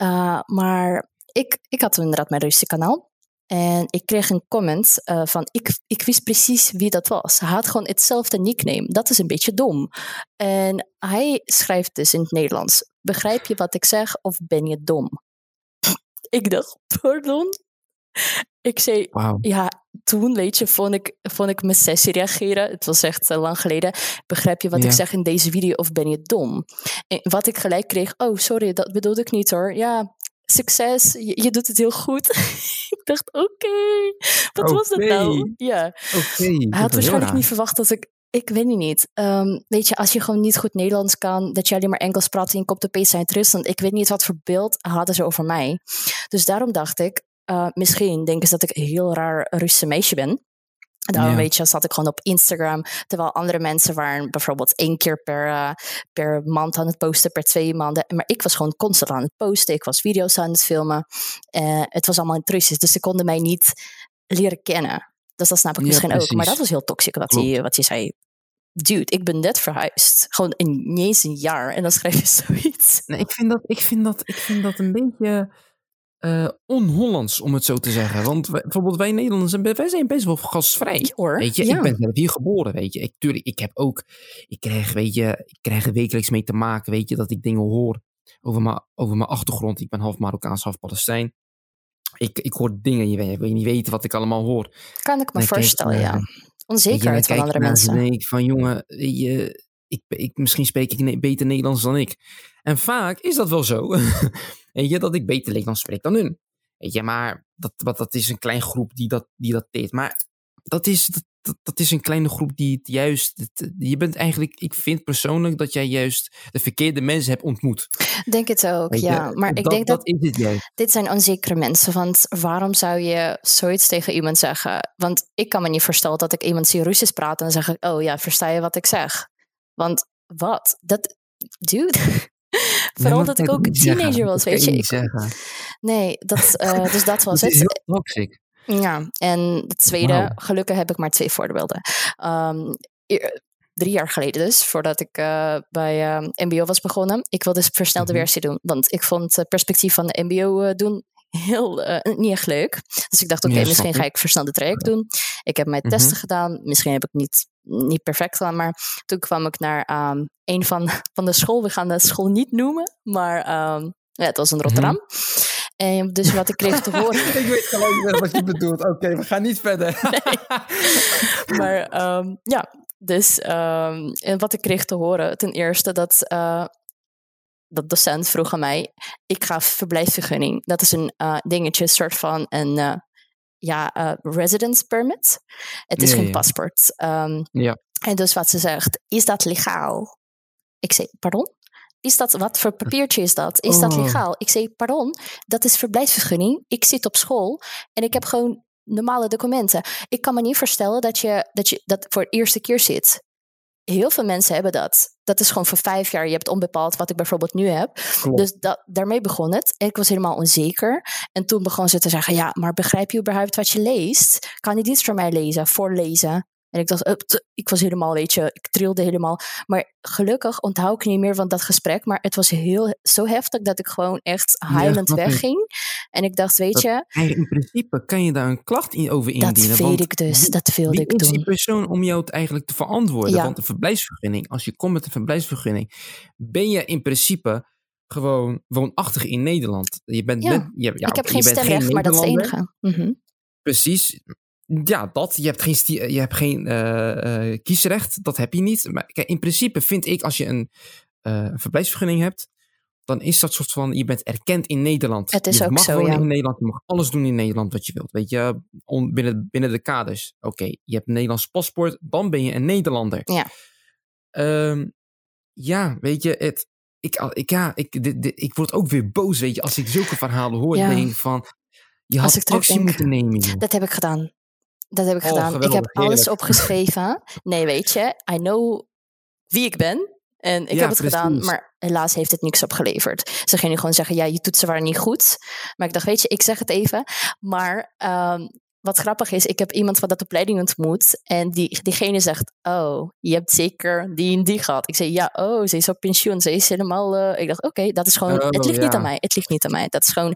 Uh, maar ik, ik had inderdaad mijn Russische kanaal. En ik kreeg een comment uh, van, ik, ik wist precies wie dat was. Hij had gewoon hetzelfde nickname. Dat is een beetje dom. En hij schrijft dus in het Nederlands. Begrijp je wat ik zeg of ben je dom? ik dacht, pardon? Ik zei, ja, toen, weet je, vond ik, vond ik mijn sessie reageren. Het was echt uh, lang geleden. Begrijp je wat Ja. ik zeg in deze video of ben je dom? En wat ik gelijk kreeg, oh, sorry, dat bedoelde ik niet hoor. Ja, succes, je, je doet het heel goed. ik dacht, oké, wat was dat nou? Ja, hij had waarschijnlijk niet verwacht dat ik. Ik weet het niet. Ehm, weet je, als je gewoon niet goed Nederlands kan, dat je alleen maar Engels praat en je komt opeens uit Rusland. Ik weet niet wat voor beeld hadden ze over mij. Dus daarom dacht ik, eh, misschien denken ze dat ik een heel raar Russische meisje ben. En daarom weet je, zat ik gewoon op Instagram. Terwijl andere mensen waren bijvoorbeeld één keer per, eh, per maand aan het posten, per twee maanden. Maar ik was gewoon constant aan het posten. Ik was video's aan het filmen. Eh, het was allemaal in het Russisch. Dus ze konden mij niet leren kennen. Dus dat snap ik Ja, misschien ook. Maar dat was heel toxic wat Klopt. hij, wat hij zei. Dude, ik ben net verhuisd. Gewoon in, niet eens een jaar. En dan schrijf je zoiets. Nee, ik vind dat, ik vind dat, ik vind dat een beetje eh on-Hollands, om het zo te zeggen. Want wij- bijvoorbeeld wij Nederlanders, zijn- wij zijn best wel gastvrij. Hoor. Weet je, ja. ik ben zelf hier geboren, weet je. Ik, tuurlijk, ik heb ook, ik krijg, weet je, ik krijg er wekelijks mee te maken, weet je, dat ik dingen hoor over mijn, over mijn achtergrond. Ik ben half Marokkaans, half Palestijn. Ik, ik hoor dingen, je weet, je niet weten wat ik allemaal hoor. Kan ik me Dan voorstellen, ja. Dan Onzekerheid van andere mensen. denk ik van, jongen, je, ik, ik, misschien spreek ik beter Nederlands dan ik. En vaak is dat wel zo. weet je, dat ik beter Nederlands spreek dan hun. Weet je, maar dat, wat, dat is een kleine groep die dat, die dat deed. Maar dat is, dat, dat, dat is een kleine groep die het juist... het- je bent eigenlijk, ik vind persoonlijk dat jij juist de verkeerde mensen hebt ontmoet. Denk het ook, ja. Maar ik denk dat dat is dit zijn onzekere mensen. Want waarom zou je zoiets tegen iemand zeggen? Want ik kan me niet voorstellen dat ik iemand zie Russisch praten en dan zeg ik, oh ja, versta je wat ik zeg? Want wat? Dat, dude. Vooral dat ik ook zeggen. teenager was, weet je. Ik, zeggen. nee, dat, eh, dus dat was Dat het. heel toxic. Ja, en het tweede, gelukkig heb ik maar twee voorbeelden. Ehm, eer- drie jaar geleden dus, voordat ik eh, bij ehm, MBO was begonnen. Ik wilde dus versnelde Mhm. versie doen, want ik vond het perspectief van de MBO eh, doen heel eh, niet echt leuk. Dus ik dacht, oké, Ja, misschien ga ik. ik versnelde traject doen. Ik heb mijn Mhm. testen gedaan, misschien heb ik niet, niet perfect gedaan, maar toen kwam ik naar ehm, een van, van de school. We gaan de school niet noemen, maar ehm, ja, het was in Rotterdam. En dus wat ik kreeg te horen. ik weet gelijk wat je bedoelt. Oké, we gaan niet verder. maar ehm, ja, dus en wat ik kreeg te horen, ten eerste dat uh, dat docent vroeg aan mij, ik ga verblijfsvergunning. Dat is een uh, dingetje, soort van een uh, ja, residence permit. Het is Ja, geen ja. paspoort. Um, Ja. En dus wat ze zegt, is dat legaal? Ik zei, pardon? is dat, wat voor papiertje is dat? Is dat Oh. legaal? Ik zei, pardon, dat is verblijfsvergunning. Ik zit op school en ik heb gewoon normale documenten. Ik kan me niet voorstellen dat je dat, je dat voor de eerste keer zit. Heel veel mensen hebben dat. Dat is gewoon voor vijf jaar. Je hebt onbepaald wat ik bijvoorbeeld nu heb. Klopt. Dus dat, daarmee begon het. Ik was helemaal onzeker. En toen begon ze te zeggen: Ja, maar begrijp je überhaupt wat je leest? Kan je dit voor mij lezen, voorlezen? En ik dacht, ik was helemaal, weet je, ik trilde helemaal. Maar gelukkig onthoud ik niet meer van dat gesprek. Maar het was heel, zo heftig dat ik gewoon echt huilend wegging. En En ik dacht, weet Dat- je, in principe kan je daar een klacht in over dat indienen. weet want ik dus. wie- Dat wilde Wie ik is die doen. persoon om jou het eigenlijk te verantwoorden? Ja. Want een verblijfsvergunning, als je komt met een verblijfsvergunning, ben je in principe gewoon woonachtig in Nederland. Je bent Ja. net, je, ja, ik heb geen stemrecht, maar dat is de Nederlander. enige. Mhm. Precies. Ja, dat. Je hebt geen, je hebt geen eh, eh, kiesrecht. Dat heb je niet. Maar kijk, in principe vind ik, als je een eh, verblijfsvergunning hebt, dan is dat soort van, je bent erkend in Nederland. Het is je ook mag zo, wonen ja. in Nederland. Je mag alles doen in Nederland wat je wilt. Weet je, on- binnen, binnen de kaders. Oké, je hebt een Nederlands paspoort, dan ben je een Nederlander. Ja. Ehm, ja, weet je, het, ik, ik, ja, ik, dit, dit- ik word ook weer boos, weet je, als ik zulke verhalen hoor. Ja. Ik denk van, je Als had ik terugdenk, actie moeten nemen. joh. Dat heb ik gedaan. Dat heb ik Oh, gedaan. Ik heb alles opgeschreven. Nee, weet je, I know wie ik ben. En ik Ja, heb het gedaan, maar helaas heeft het niks opgeleverd. Ze gingen gewoon zeggen, ja, je toetsen waren niet goed. Maar ik dacht, weet je, ik zeg het even. Maar ehm, wat grappig is, ik heb iemand van dat opleiding ontmoet. En die, diegene zegt, oh, je hebt zeker die en die gehad. Ik zei, ja, oh, ze is op pensioen. Ze is helemaal... eh, Ik dacht, oké, dat is gewoon... Oh, het ligt niet aan mij. Het ligt niet aan mij. Dat is gewoon...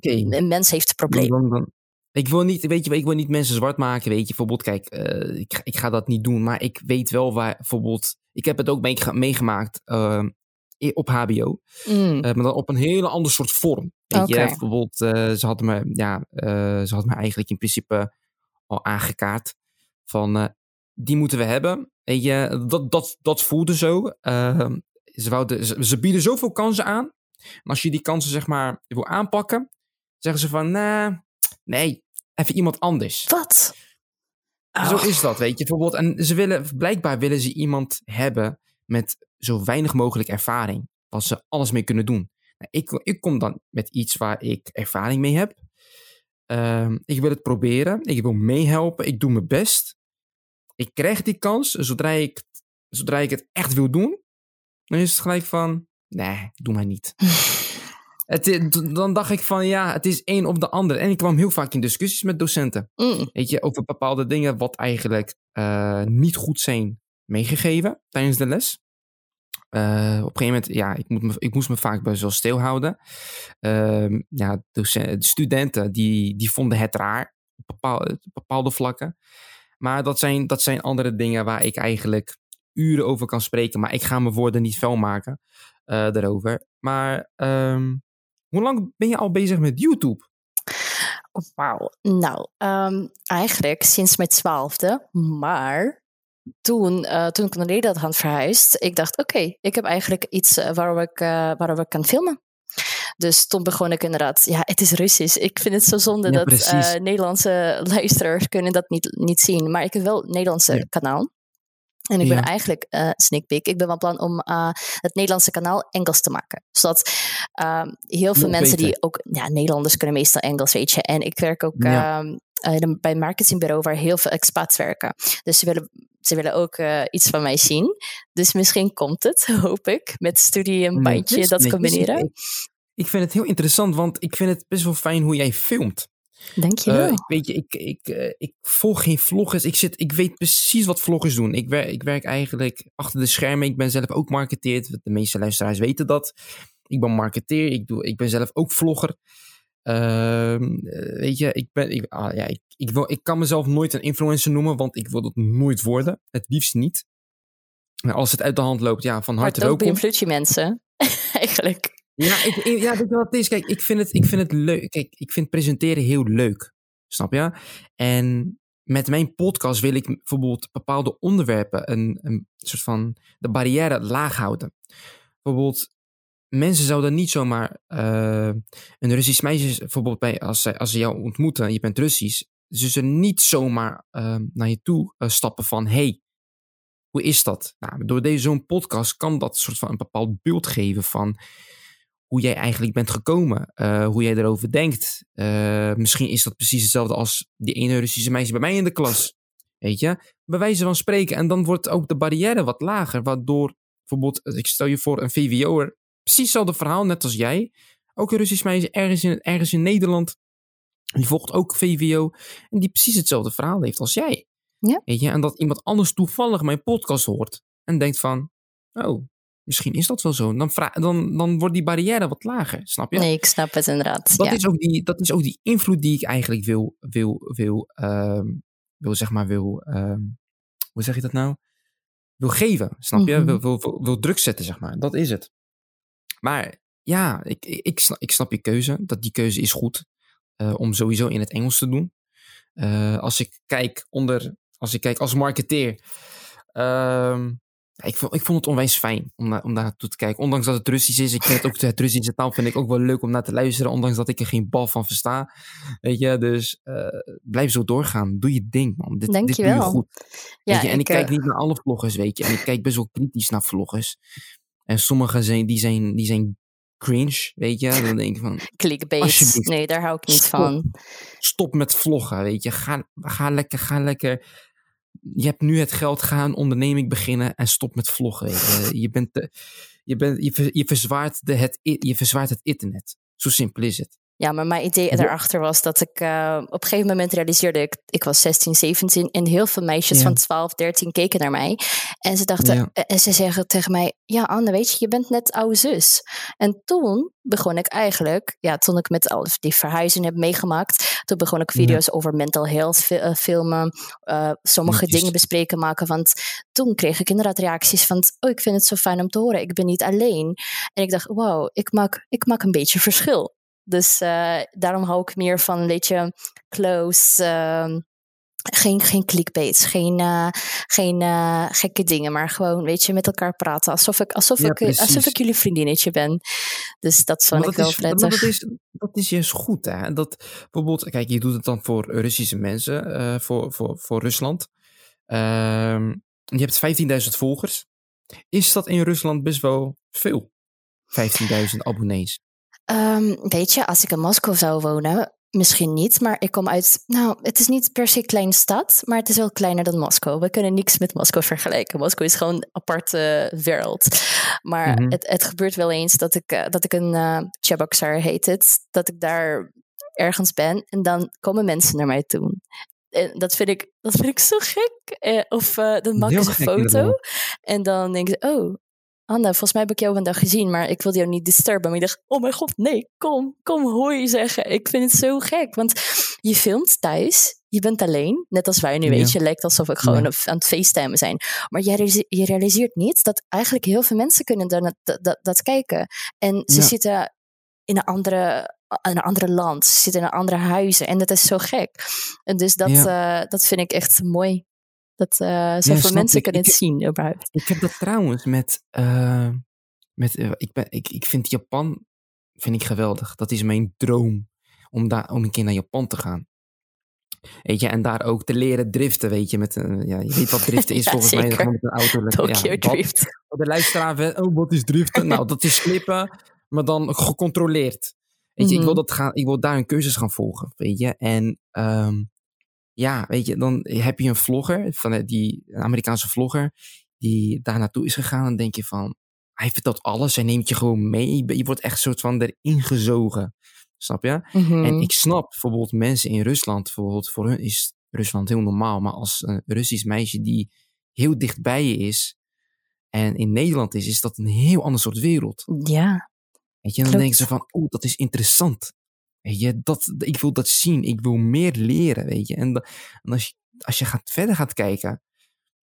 Een mens heeft dan, dan- Ik wil niet, weet je, ik wil niet mensen zwart maken, weet je. Bijvoorbeeld, kijk, eh, ik, ga- ik ga dat niet doen, maar ik weet wel waar, bijvoorbeeld, ik heb het ook meegemaakt i- op HBO, Mm, eh, maar dan op een hele ander soort vorm. Weet je, bijvoorbeeld, ze hadden me, ja, ze hadden me eigenlijk in principe al aangekaart van, die moeten we hebben. Weet je, dat, dat, dat voelde zo. Ze, wouden, ze, ze bieden zoveel kansen aan. En als je die kansen, zeg maar, wil aanpakken, zeggen ze van, nah, nee, even iemand anders. wat? Zo Oh. is dat, weet je. Bijvoorbeeld, en ze willen, blijkbaar willen ze iemand hebben met zo weinig mogelijk ervaring. Waar ze alles mee kunnen doen. Nou, ik, ik kom dan met iets waar ik ervaring mee heb. Ehm, ik wil het proberen. Ik wil meehelpen. Ik doe mijn best. Ik krijg die kans. Zodra ik, zodra ik het echt wil doen, dan is het gelijk van, nee, doe maar niet. Het, dan dacht ik van, ja, het is één op de ander. En ik kwam heel vaak in discussies met docenten. Mm, Weet je, over bepaalde dingen wat eigenlijk eh, niet goed zijn meegegeven tijdens de les. Eh, op een gegeven moment, ja, ik, moet me, ik moest me vaak best wel stilhouden. Ehm ja, docen- de studenten die, die vonden het raar op bepaalde, bepaalde vlakken. Maar dat zijn, dat zijn andere dingen waar ik eigenlijk uren over kan spreken. Maar ik ga mijn woorden niet vuil maken eh, daarover. Maar ehm, hoe lang ben je al bezig met YouTube? Wauw. Nou, ehm, eigenlijk sinds mijn twaalfde. Maar toen, eh, toen ik naar Nederland had verhuisd, ik dacht, oké, ik heb eigenlijk iets eh, waarop, ik, waarop ik kan filmen. Dus toen begon ik inderdaad, ja, het is Russisch. Ik vind het zo zonde Ja, dat Nederlandse luisteraars kunnen dat niet, niet zien. Maar ik heb wel een Nederlandse Ja. kanaal. En ik ben Ja. eigenlijk eh sneak peek. Ik ben van plan om eh, het Nederlandse kanaal Engels te maken. Zodat ehm, heel veel Nog mensen beter. die ook... Ja, Nederlanders kunnen meestal Engels, weet je. En ik werk ook Ja. ehm, eh, bij een marketingbureau waar heel veel expats werken. Dus ze willen, ze willen ook iets van mij zien. Dus misschien komt het, hoop ik. Met studie en bandje, dat combineren. Ik vind het heel interessant, want ik vind het best wel fijn hoe jij filmt. Dankjewel. Eh, ik, weet je, ik, ik, eh, ik volg geen vloggers. Ik, zit, ik weet precies wat vloggers doen. Ik werk, ik werk eigenlijk achter de schermen. Ik ben zelf ook marketeer. De meeste luisteraars weten dat. Ik ben marketeer. Ik, doe, ik ben zelf ook vlogger. Ehm, eh, weet je, ik, ben, ik, ah, ja, ik, ik, wil, ik kan mezelf nooit een influencer noemen, want ik wil dat nooit worden. Het liefst niet. Maar als het uit de hand loopt, ja, van maar harte welkom. beïnvloed je mensen. eigenlijk. Ja, ik, ja, wat het is? Kijk, ik vind het, ik vind het leuk. Kijk, ik vind presenteren heel leuk. Snap je? En met mijn podcast wil ik bijvoorbeeld bepaalde onderwerpen een, een soort van de barrière laag houden. Bijvoorbeeld, mensen zouden niet zomaar eh, een Russisch meisje, bijvoorbeeld bij, als, zij, als ze jou ontmoeten en je bent Russisch, ze zullen niet zomaar eh, naar je toe eh, stappen van hey, Hoe is dat? Nou, door deze zo'n podcast kan dat soort van een bepaald beeld geven van hoe jij eigenlijk bent gekomen, uh, hoe jij erover denkt. Uh, misschien is dat precies hetzelfde als die ene Russische meisje bij mij in de klas. Weet je, bij wijze van spreken. En dan wordt ook de barrière wat lager, waardoor bijvoorbeeld, ik stel je voor een VWO'er, precies hetzelfde verhaal, net als jij. Ook een Russisch meisje ergens in, ergens in Nederland. Die volgt ook VWO. En die precies hetzelfde verhaal heeft als jij. Ja. Weet je, en dat iemand anders toevallig mijn podcast hoort. En denkt van, oh, misschien is dat wel zo. Dan, dan, dan wordt die barrière wat lager, snap je? Nee, ik snap het inderdaad. Dat, ja. is, ook die, dat is ook die invloed die ik eigenlijk wil, wil, wil, uh, wil zeg maar, wil, uh, hoe zeg je dat nou? Wil geven, snap je? Mm -hmm. wil, wil, wil druk zetten, zeg maar. Dat is het. Maar ja, ik, ik, snap, ik snap je keuze. Dat die keuze is goed. Uh, om sowieso in het Engels te doen. Uh, als ik kijk onder, als ik kijk als marketeer. Uh, ik, vond, ik vond het onwijs fijn om, na, om daar naartoe te kijken. Ondanks dat het Russisch is. Ik vind ook het Russische taal vind ik ook wel leuk om naar te luisteren. Ondanks dat ik er geen bal van versta. Weet je, dus uh, blijf zo doorgaan. Doe je ding, man. Dit, Dank dit je doe je goed. Ja, weet je? En ik, ik, kijk uh... niet naar alle vloggers, weet je. En ik kijk best wel kritisch naar vloggers. En sommige zijn, die zijn, die zijn cringe, weet je. Dan denk ik van... Clickbait. Nee, daar hou ik niet stop, van. Stop met vloggen, weet je. Ga, ga lekker, ga lekker... Je hebt nu het geld, ga een onderneming beginnen en stop met vloggen. Weet je. bent je, bent, je, je, verzwaart de, het, je verzwaart het internet. Zo simpel is het. Ja, maar mijn idee daarachter was dat ik uh, op een gegeven moment realiseerde ik, ik was 16, 17 en heel veel meisjes ja. van 12, 13 keken naar mij. En ze dachten, ja. en ze zeggen tegen mij, ja Anne, weet je, je bent net oude zus. En toen begon ik eigenlijk, ja, toen ik met al die verhuizing heb meegemaakt, toen begon ik video's ja. over mental health uh, filmen, uh, sommige dingen bespreken maken. Want toen kreeg ik inderdaad reacties van, oh, ik vind het zo fijn om te horen, ik ben niet alleen. En ik dacht, wauw, ik maak, ik maak een beetje verschil. Dus uh, daarom hou ik meer van een beetje close. Uh, geen, geen clickbaits, geen, uh, geen gekke dingen, maar gewoon, weet je, met elkaar praten. Alsof ik, alsof ja, ik, alsof ik jullie vriendinnetje ben. Dus dat vond ik wel is, prettig. Dat is, dat is juist goed, hè? Dat bijvoorbeeld, kijk, je doet het dan voor Russische mensen, voor, voor, voor Rusland. Ehm, je hebt 15.000 volgers. Is dat in Rusland best wel veel? 15.000 abonnees. Um, weet je, als ik in Moskou zou wonen, misschien niet, maar ik kom uit, nou, het is niet per se een kleine stad, maar het is wel kleiner dan Moskou. We kunnen niks met Moskou vergelijken. Moskou is gewoon een aparte wereld. Maar mm-hmm. het, het gebeurt wel eens dat ik, uh, dat ik een uh, heet het, dat ik daar ergens ben en dan komen mensen naar mij toe. En dat vind ik, dat vind ik zo gek. Eh, of uh, dan maken ze een foto en dan denken ze, oh, Anne, volgens mij heb ik jou vandaag gezien, maar ik wilde jou niet disturben. Maar ik dacht, oh mijn god, nee, kom, kom hoi zeggen. Ik vind het zo gek, want je filmt thuis, je bent alleen, net als wij nu, ja. weet je. lijkt alsof ik gewoon ja. aan het facetimen zijn. Maar je, realiseert, je realiseert niet dat eigenlijk heel veel mensen kunnen dat, dat, dat kijken. En ze ja. zitten in een andere in een andere land, ze zitten in andere huizen. En dat is zo gek. En dus dat, uh, dat vind ik echt mooi. Dat uh, zoveel ja, mensen kunnen het zien überhaupt. Ik heb dat trouwens met... Uh, met uh, ik, ben, ik, ik vind Japan vind ik geweldig. Dat is mijn droom. Om, daar, om een keer naar Japan te gaan. Weet je, en daar ook te leren driften, weet je. Met een, ja, je weet wat driften is ja, volgens zeker. mij. Gewoon met een auto. Tokyo ja, Drift. Wat, de luisteraar oh wat is driften? nou, dat is klippen, maar dan gecontroleerd. Weet je, ik, wil dat gaan, ik wil daar een cursus gaan volgen, weet je. En um, ja, weet je, dan heb je een vlogger, van die een Amerikaanse vlogger, die daar naartoe is gegaan. Dan denk je van, hij vertelt alles, hij neemt je gewoon mee. Je wordt echt soort van erin gezogen. Snap je? Mm-hmm. En ik snap bijvoorbeeld mensen in Rusland, bijvoorbeeld voor hun is Rusland heel normaal. Maar als een Russisch meisje die heel dicht bij je is en in Nederland is, is dat een heel ander soort wereld. Ja. Weet je, dan denken ze van, oh, dat is interessant. Weet je, dat, ik wil dat zien. Ik wil meer leren, weet je. En, als je, als je gaat, verder gaat kijken,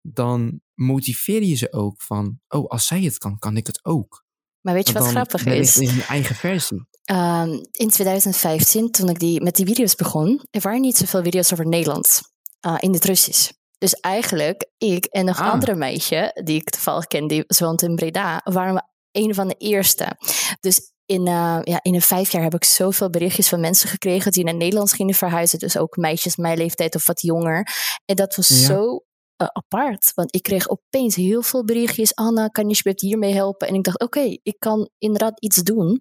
dan motiveer je ze ook van, oh, als zij het kan, kan ik het ook. Maar weet je wat grappig is? in een eigen versie. Um, in 2015, toen ik die, met die video's begon, er waren niet zoveel video's over Nederland uh, in het Russisch. Dus eigenlijk, ik en nog een Ah. andere meisje, die ik toevallig ken, die woont in Breda, waren we een van de eerste. Dus in, uh, ja, in een vijf jaar heb ik zoveel berichtjes van mensen gekregen die naar Nederland gingen verhuizen. Dus ook meisjes mijn leeftijd of wat jonger. En dat was Ja. zo uh, apart. Want ik kreeg opeens heel veel berichtjes. Anna, kan je alsjeblieft hiermee helpen? En ik dacht, oké, ik kan inderdaad iets doen.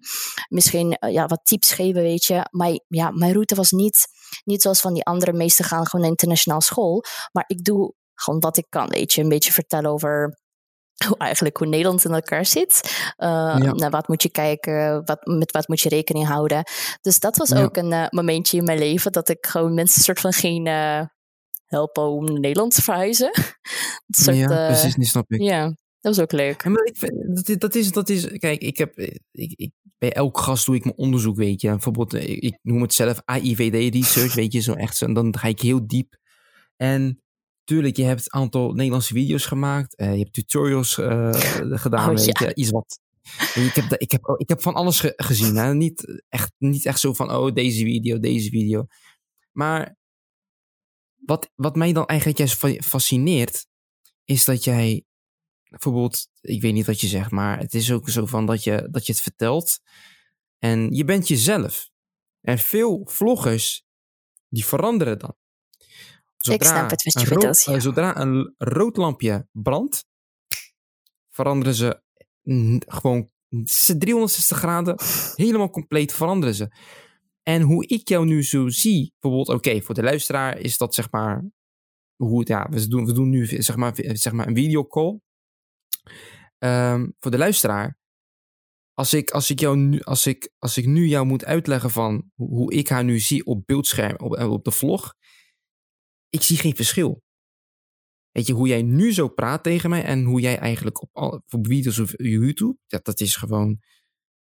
Misschien uh, ja, wat tips geven, weet je. Maar ja, mijn route was niet, niet zoals van die andere. Meesten gaan gewoon naar internationaal school. Maar ik doe gewoon wat ik kan, weet je. Een beetje vertellen over hoe eigenlijk hoe Nederland in elkaar zit. Uh, ja. Naar wat moet je kijken, wat, met wat moet je rekening houden. Dus dat was ja. ook een uh, momentje in mijn leven dat ik gewoon mensen soort van ging uh, helpen om naar Nederland te verhuizen. soort, ja, precies, niet snap ik. Ja, dat was ook leuk. maar ik, dat, dat, is, dat is, kijk, ik heb, ik, ik, bij elk gast doe ik mijn onderzoek, weet je. Bijvoorbeeld, ik, ik noem het zelf AIVD research, weet je, zo echt. Zo, en dan ga ik heel diep. En Tuurlijk, je hebt een aantal Nederlandse video's gemaakt. Uh, je hebt tutorials uh, gedaan. Oh, weet ja. je, iets wat. Ik heb, ik, heb, ik heb van alles ge gezien. Hè? Niet, echt, niet echt zo van, oh, deze video, deze video. Maar wat, wat mij dan eigenlijk juist fascineert, is dat jij bijvoorbeeld, ik weet niet wat je zegt, maar het is ook zo van dat je, dat je het vertelt. En je bent jezelf. En veel vloggers, die veranderen dan. Zodra ik snap het wat je bedoelt. Ja. Zodra een rood lampje brandt, veranderen ze gewoon 360 graden, helemaal compleet veranderen ze. En hoe ik jou nu zo zie, bijvoorbeeld, oké, voor de luisteraar is dat zeg maar, hoe het, ja, we doen, we doen nu zeg maar, zeg maar een videocall. Um, voor de luisteraar, als ik, als ik jou nu, als ik, als ik nu jou moet uitleggen van hoe ik haar nu zie op beeldscherm, op, op de vlog, ik zie geen verschil. Weet je, hoe jij nu zo praat tegen mij en hoe jij eigenlijk op, al, op of YouTube, dat, dat is gewoon,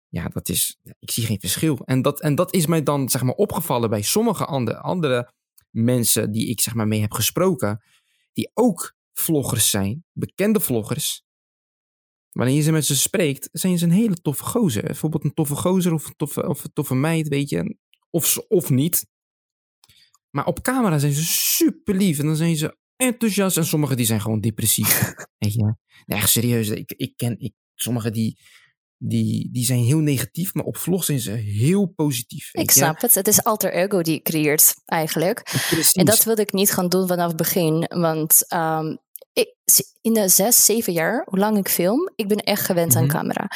ja, dat is, ik zie geen verschil. En dat, en dat is mij dan, zeg maar, opgevallen bij sommige andere, andere mensen die ik, zeg maar, mee heb gesproken, die ook vloggers zijn, bekende vloggers. Wanneer je ze met ze spreekt, zijn ze een hele toffe gozer. Bijvoorbeeld een toffe gozer of een toffe, of een toffe meid, weet je. Of, of niet. Maar op camera zijn ze super lief en dan zijn ze enthousiast. En sommigen die zijn gewoon depressief. Weet je? Nee, echt serieus. Ik, ik ken ik, sommigen die, die, die zijn heel negatief, maar op vlog zijn ze heel positief. Ik snap het. Het is alter ego die je creëert eigenlijk. Precies. En dat wilde ik niet gaan doen vanaf het begin. Want um, ik, in de zes, zeven jaar, hoe lang ik film, ik ben echt gewend aan mhm. camera.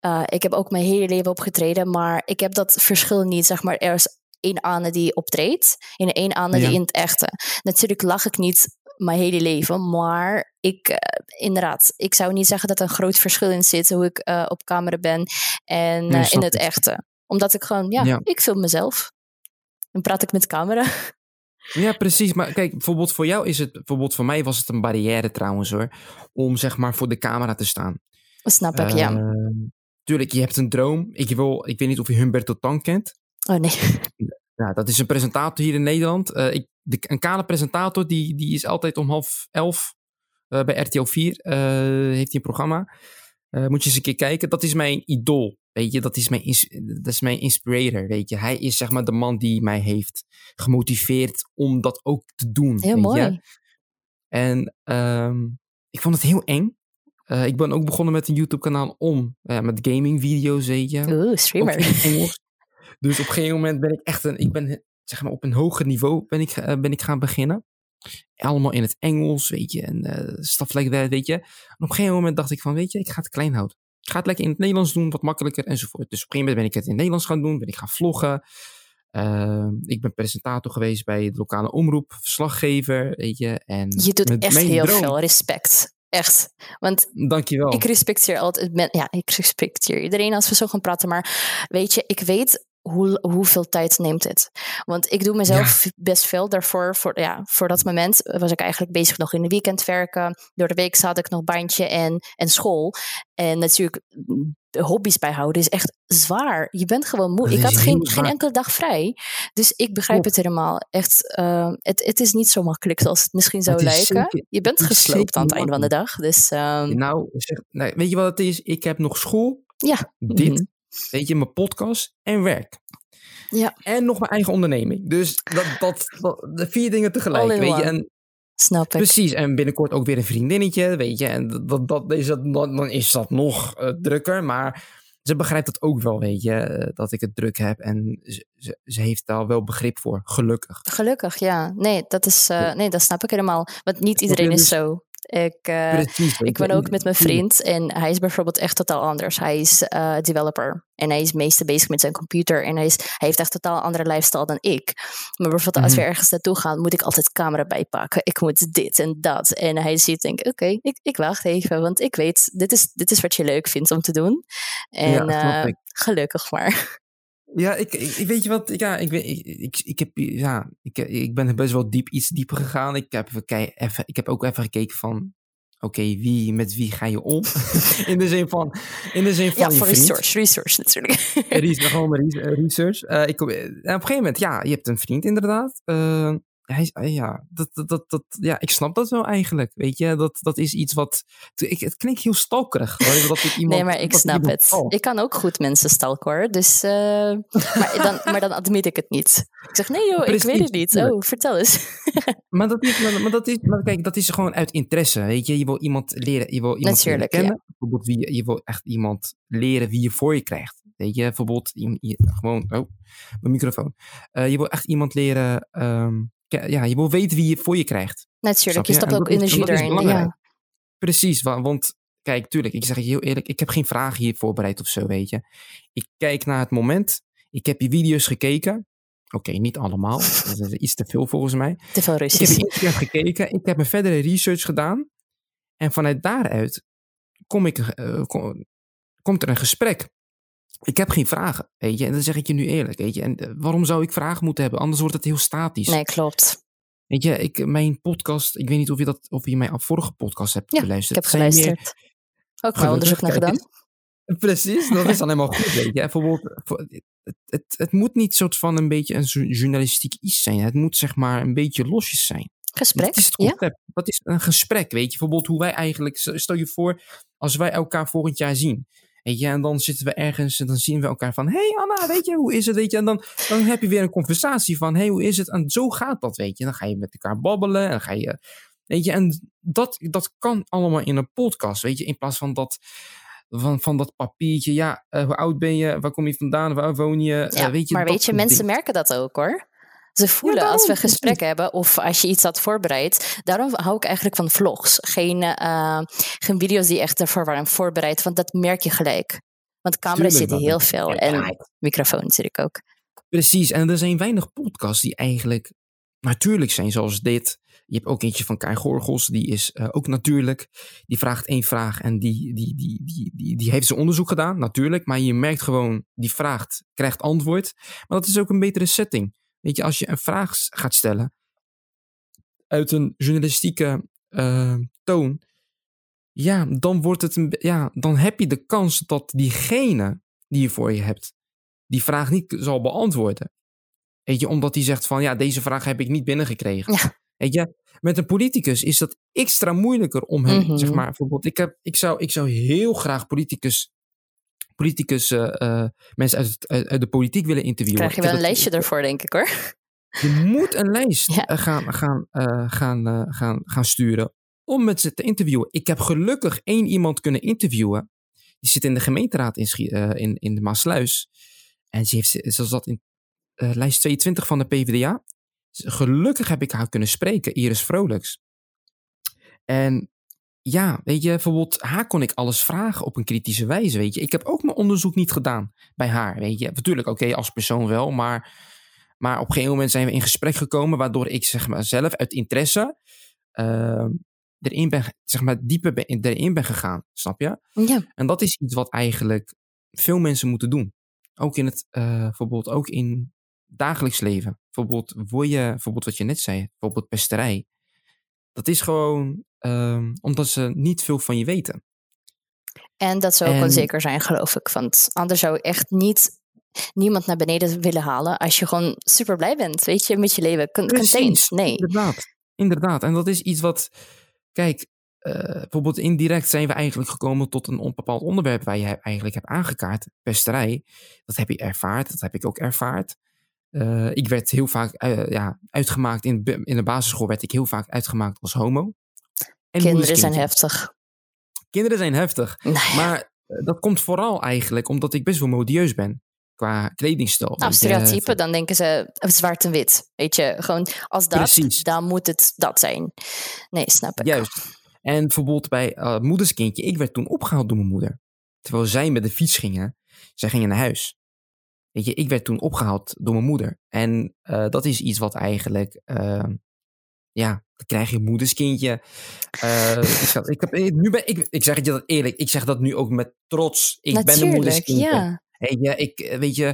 Uh, ik heb ook mijn hele leven opgetreden, maar ik heb dat verschil niet, zeg maar, ergens één Anne die optreedt en één Anne die in het echte. Natuurlijk lach ik niet mijn hele leven, maar ik, uh, inderdaad, ik zou niet zeggen dat er een groot verschil in zit hoe ik uh, op camera ben en uh, in het echte. Omdat ik gewoon, ja, ja, ik film mezelf. En praat ik met camera. Ja, precies. Maar kijk, bijvoorbeeld voor jou is het, bijvoorbeeld voor mij was het een barrière trouwens hoor, om zeg maar voor de camera te staan. Snap ik, ja. Ehm, tuurlijk, je hebt een droom. Ik, wil, ik weet niet of je Humberto Tan kent. Oh nee. Ja, dat is een presentator hier in Nederland. Uh, ik, de, een kale presentator, die, die is altijd om half elf uh, bij RTL 4. Uh, eh, heeft hij een programma. moet je eens een keer kijken. Dat is mijn idool. Weet je, dat is mijn, dat is mijn inspirator. Weet je, hij is zeg maar de man die mij heeft gemotiveerd om dat ook te doen. Heel mooi. Je? En um, ik vond het heel eng. Ik ben ook begonnen met een YouTube-kanaal om met gaming-video's, weet je. Oeh, streamer. Dus op een gegeven moment ben ik echt een, ik ben zeg maar op een hoger niveau ben ik, uh, ben ik gaan beginnen. Allemaal in het Engels, weet je, en uh, stuff like that, weet je. En op een gegeven moment dacht ik van, weet je, ik ga het klein houden. Ik ga het lekker in het Nederlands doen, wat makkelijker enzovoort. Dus op een gegeven moment ben ik het in het Nederlands gaan doen, ben ik gaan vloggen. Uh, ik ben presentator geweest bij de lokale omroep, verslaggever, weet je. En je doet echt heel droom, veel respect. Echt. Want Dankjewel. ik respecteer altijd. Ja, ik respecteer iedereen als we zo gaan praten. Maar weet je, ik weet hoe, hoeveel tijd neemt het? Want ik doe mezelf best veel daarvoor. Voor, ja, voor dat moment was ik eigenlijk bezig nog in de weekend werken. Door de week zat ik nog bandje en, en school. En natuurlijk, hobby's bijhouden is echt zwaar. Je bent gewoon moe. Ik had geen, geen enkele dag vrij. Dus ik begrijp het helemaal. Echt, uh, het, het is niet zo makkelijk zoals het misschien zou lijken. Zeker, je bent gesloopt aan het einde van de dag. Dus, um... nou, zeg, nou, weet je wat het is? Ik heb nog school. Ja. Dit. Mhm. Weet je, mijn podcast en werk. Ja. En nog mijn eigen onderneming. Dus dat, dat, de vier dingen tegelijk. Weet je, en Snap ik. Precies, en binnenkort ook weer een vriendinnetje, weet je. En dat, dat, is dat, dan is dat nog uh, drukker. Maar ze begrijpt dat ook wel, weet je, eh, dat ik het druk heb. En ze, ze, ze heeft daar wel begrip voor, gelukkig. Gelukkig, ja. Nee, dat, is, uh, nee, dat snap ik helemaal. Want niet iedereen is zo. Ik, uh, Precies, ik ben ook met mijn vriend en hij is bijvoorbeeld echt totaal anders. Hij is uh, developer en hij is meestal bezig met zijn computer en hij, is, hij heeft echt totaal andere lifestyle dan ik. Maar bijvoorbeeld mm -hmm. als we mhm. ergens naartoe gaan, moet ik altijd camera bijpakken. Ik moet dit en dat. En hij ziet, denk oké, okay, ik, ik wacht even, want ik weet, dit is, dit is wat je leuk vindt om te doen. En ja, uh, gelukkig maar. Ja, ik, ik, weet je wat, ja, ik, ik, ik, ik, heb, ja, ik, ik ben best wel diep, iets dieper gegaan. Ik heb, even, ik heb ook even gekeken van, oké, okay, wie, met wie ga je om? in de zin van, in de zin van Ja, voor research, research natuurlijk. research, gewoon research. Uh, ik, op een gegeven moment, ja, je hebt een vriend inderdaad. Uh, hij, ja, dat, dat, dat, ja, ik snap dat wel eigenlijk. Weet je, dat, dat is iets wat. Ik, het klinkt heel stalkerig. Dat ik iemand, nee, maar ik snap het. Stalk. Ik kan ook goed mensen stalken hoor. Dus, uh, maar, dan, maar dan admit ik het niet. Ik zeg nee joh, Precies, ik weet het niet. Oh, vertel eens. maar, dat is, maar, maar, dat is, maar kijk, dat is gewoon uit interesse. Weet je, je wil iemand leren, je wil iemand Natuurlijk, leren kennen. Ja. Bijvoorbeeld, wie, je wil echt iemand leren wie je voor je krijgt. Weet je, bijvoorbeeld, gewoon, oh, mijn microfoon. Uh, je wil echt iemand leren. Um, ja, je wil weten wie je voor je krijgt. Natuurlijk, je, je stapt ook energie erin. Ja. Precies, want kijk, tuurlijk, ik zeg je heel eerlijk, ik heb geen vragen hier voorbereid of zo, weet je. Ik kijk naar het moment, ik heb je video's gekeken. Oké, okay, niet allemaal, dat is iets te veel volgens mij. Te veel Russisch. Ik heb gekeken, ik heb een verdere research gedaan. En vanuit daaruit kom ik, uh, kom, komt er een gesprek. Ik heb geen vragen, weet je. En dan zeg ik je nu eerlijk, weet je. En uh, waarom zou ik vragen moeten hebben? Anders wordt het heel statisch. Nee, klopt. Weet je, ik, mijn podcast, ik weet niet of je, dat, of je mijn vorige podcast hebt ja, geluisterd. ik heb geluisterd. Meer... Ook wel onderzoek naar gedaan. Precies, dat is dan helemaal goed, weet je. Bijvoorbeeld, het, het, het moet niet soort van een beetje een journalistiek iets zijn. Het moet zeg maar een beetje losjes zijn. Gesprek, dat is het concept. Ja? Dat is een gesprek, weet je. Bijvoorbeeld hoe wij eigenlijk, stel je voor, als wij elkaar volgend jaar zien. Weet je, en dan zitten we ergens en dan zien we elkaar van... hey Anna, weet je, hoe is het? Weet je, en dan, dan heb je weer een conversatie van... hey, hoe is het? En zo gaat dat, weet je. Dan ga je met elkaar babbelen en dan ga je... Weet je, en dat, dat kan allemaal in een podcast, weet je. In plaats van dat, van, van dat papiertje. Ja, uh, hoe oud ben je? Waar kom je vandaan? Waar woon je? Ja, uh, weet je maar weet je, mensen ding. merken dat ook hoor. Ze voelen ja, als we gesprek hebben of als je iets had voorbereid. Daarom hou ik eigenlijk van vlogs. Geen, uh, geen video's die echt ervoor waren voorbereid, want dat merk je gelijk. Want camera's zitten heel veel en microfoon natuurlijk ook. Precies, en er zijn weinig podcasts die eigenlijk natuurlijk zijn zoals dit. Je hebt ook eentje van Kai Gorgels, die is uh, ook natuurlijk. Die vraagt één vraag en die, die, die, die, die, die heeft zijn onderzoek gedaan, natuurlijk. Maar je merkt gewoon, die vraagt, krijgt antwoord. Maar dat is ook een betere setting. Weet je, als je een vraag gaat stellen uit een journalistieke uh, toon, ja, dan wordt het een, ja, dan heb je de kans dat diegene die je voor je hebt, die vraag niet zal beantwoorden. Weet je, omdat hij zegt van, ja, deze vraag heb ik niet binnengekregen. Ja. Weet je, met een politicus is dat extra moeilijker om hem, zeg maar, bijvoorbeeld, ik, heb, ik, zou, ik zou heel graag politicus politicus, uh, uh, mensen uit, de politiek willen interviewen. Krijg je wel een lijstje ervoor, denk ik hoor. Je moet een lijst ja. gaan, gaan, uh, gaan, gaan, gaan sturen om met ze te interviewen. Ik heb gelukkig één iemand kunnen interviewen. Die zit in de gemeenteraad in, in, in de Maasluis. En ze, heeft, ze zat in lijst 22 van de PvdA. Gelukkig heb ik haar kunnen spreken, Iris Vrolijks. En ja, weet je, bijvoorbeeld haar kon ik alles vragen op een kritische wijze, weet je. Ik heb ook mijn onderzoek niet gedaan bij haar, weet je. Natuurlijk, oké, okay, als persoon wel, maar, maar op een gegeven moment zijn we in gesprek gekomen, waardoor ik zeg maar zelf uit interesse uh, erin ben, zeg maar dieper ben, erin ben gegaan, snap je? Ja. En dat is iets wat eigenlijk veel mensen moeten doen. Ook in het, uh, bijvoorbeeld ook in dagelijks leven. Bijvoorbeeld, word je, bijvoorbeeld wat je net zei, bijvoorbeeld pesterij. Dat is gewoon um, omdat ze niet veel van je weten. En dat zou ook en... onzeker zijn, geloof ik. Want anders zou ik echt niet niemand naar beneden willen halen als je gewoon super blij bent, weet je, met je leven. Contains, nee. Inderdaad, inderdaad. En dat is iets wat, kijk, uh, bijvoorbeeld indirect zijn we eigenlijk gekomen tot een onbepaald onderwerp waar je eigenlijk hebt aangekaart, pesterij. Dat heb je ervaard, dat heb ik ook ervaard. Uh, ik werd heel vaak uh, ja, uitgemaakt, in, in de basisschool werd ik heel vaak uitgemaakt als homo. En Kinderen zijn heftig. Kinderen zijn heftig. Nou ja. Maar dat komt vooral eigenlijk omdat ik best wel modieus ben qua kledingstijl. Nou, stereotypen, dan denken ze zwart en wit. Weet je, gewoon als dat, Precies. dan moet het dat zijn. Nee, snap ik. Juist. En bijvoorbeeld bij uh, moederskindje, ik werd toen opgehaald door mijn moeder. Terwijl zij met de fiets gingen, zij gingen naar huis. Weet je, ik werd toen opgehaald door mijn moeder. En uh, dat is iets wat eigenlijk, uh, ja, dan krijg je moederskindje. Uh, ik, ik, heb, nu ben, ik, ik zeg het je dat eerlijk, ik zeg dat nu ook met trots. Ik Natuurlijk, ben een moederskindje. Ja. Weet je, ik, weet je,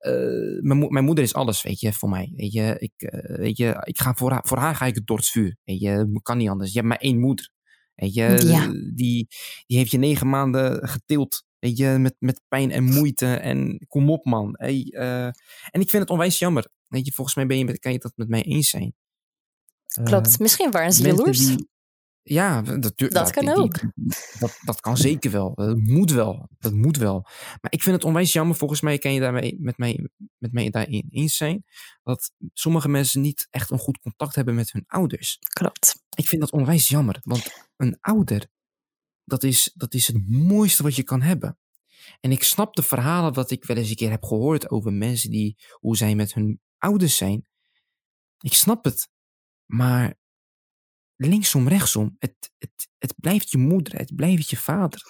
uh, mijn, mijn, moeder is alles, weet je, voor mij. Weet je, ik, uh, weet je, ik ga voor, haar, voor haar ga ik het door het vuur. Weet je, kan niet anders. Je hebt maar één moeder. Weet je, ja. die, die heeft je negen maanden getild. Weet je, met, met pijn en moeite. En kom op, man. Hey, uh, en ik vind het onwijs jammer. Weet je, volgens mij ben je kan je dat met mij eens zijn. Klopt. Misschien waren ze jaloers. Die, ja, dat, dat kan ook. dat, dat kan zeker wel. Dat moet wel. Dat moet wel. Maar ik vind het onwijs jammer. Volgens mij kan je daarmee, met, mij, met mij daarin eens zijn. Dat sommige mensen niet echt een goed contact hebben met hun ouders. Klopt. Ik vind dat onwijs jammer. Want een ouder, dat is, dat is het mooiste wat je kan hebben. En ik snap de verhalen wat ik wel eens een keer heb gehoord over mensen die, hoe zij met hun ouders zijn. Ik snap het. Maar linksom, rechtsom, het, het, het blijft je moeder, het blijft je vader.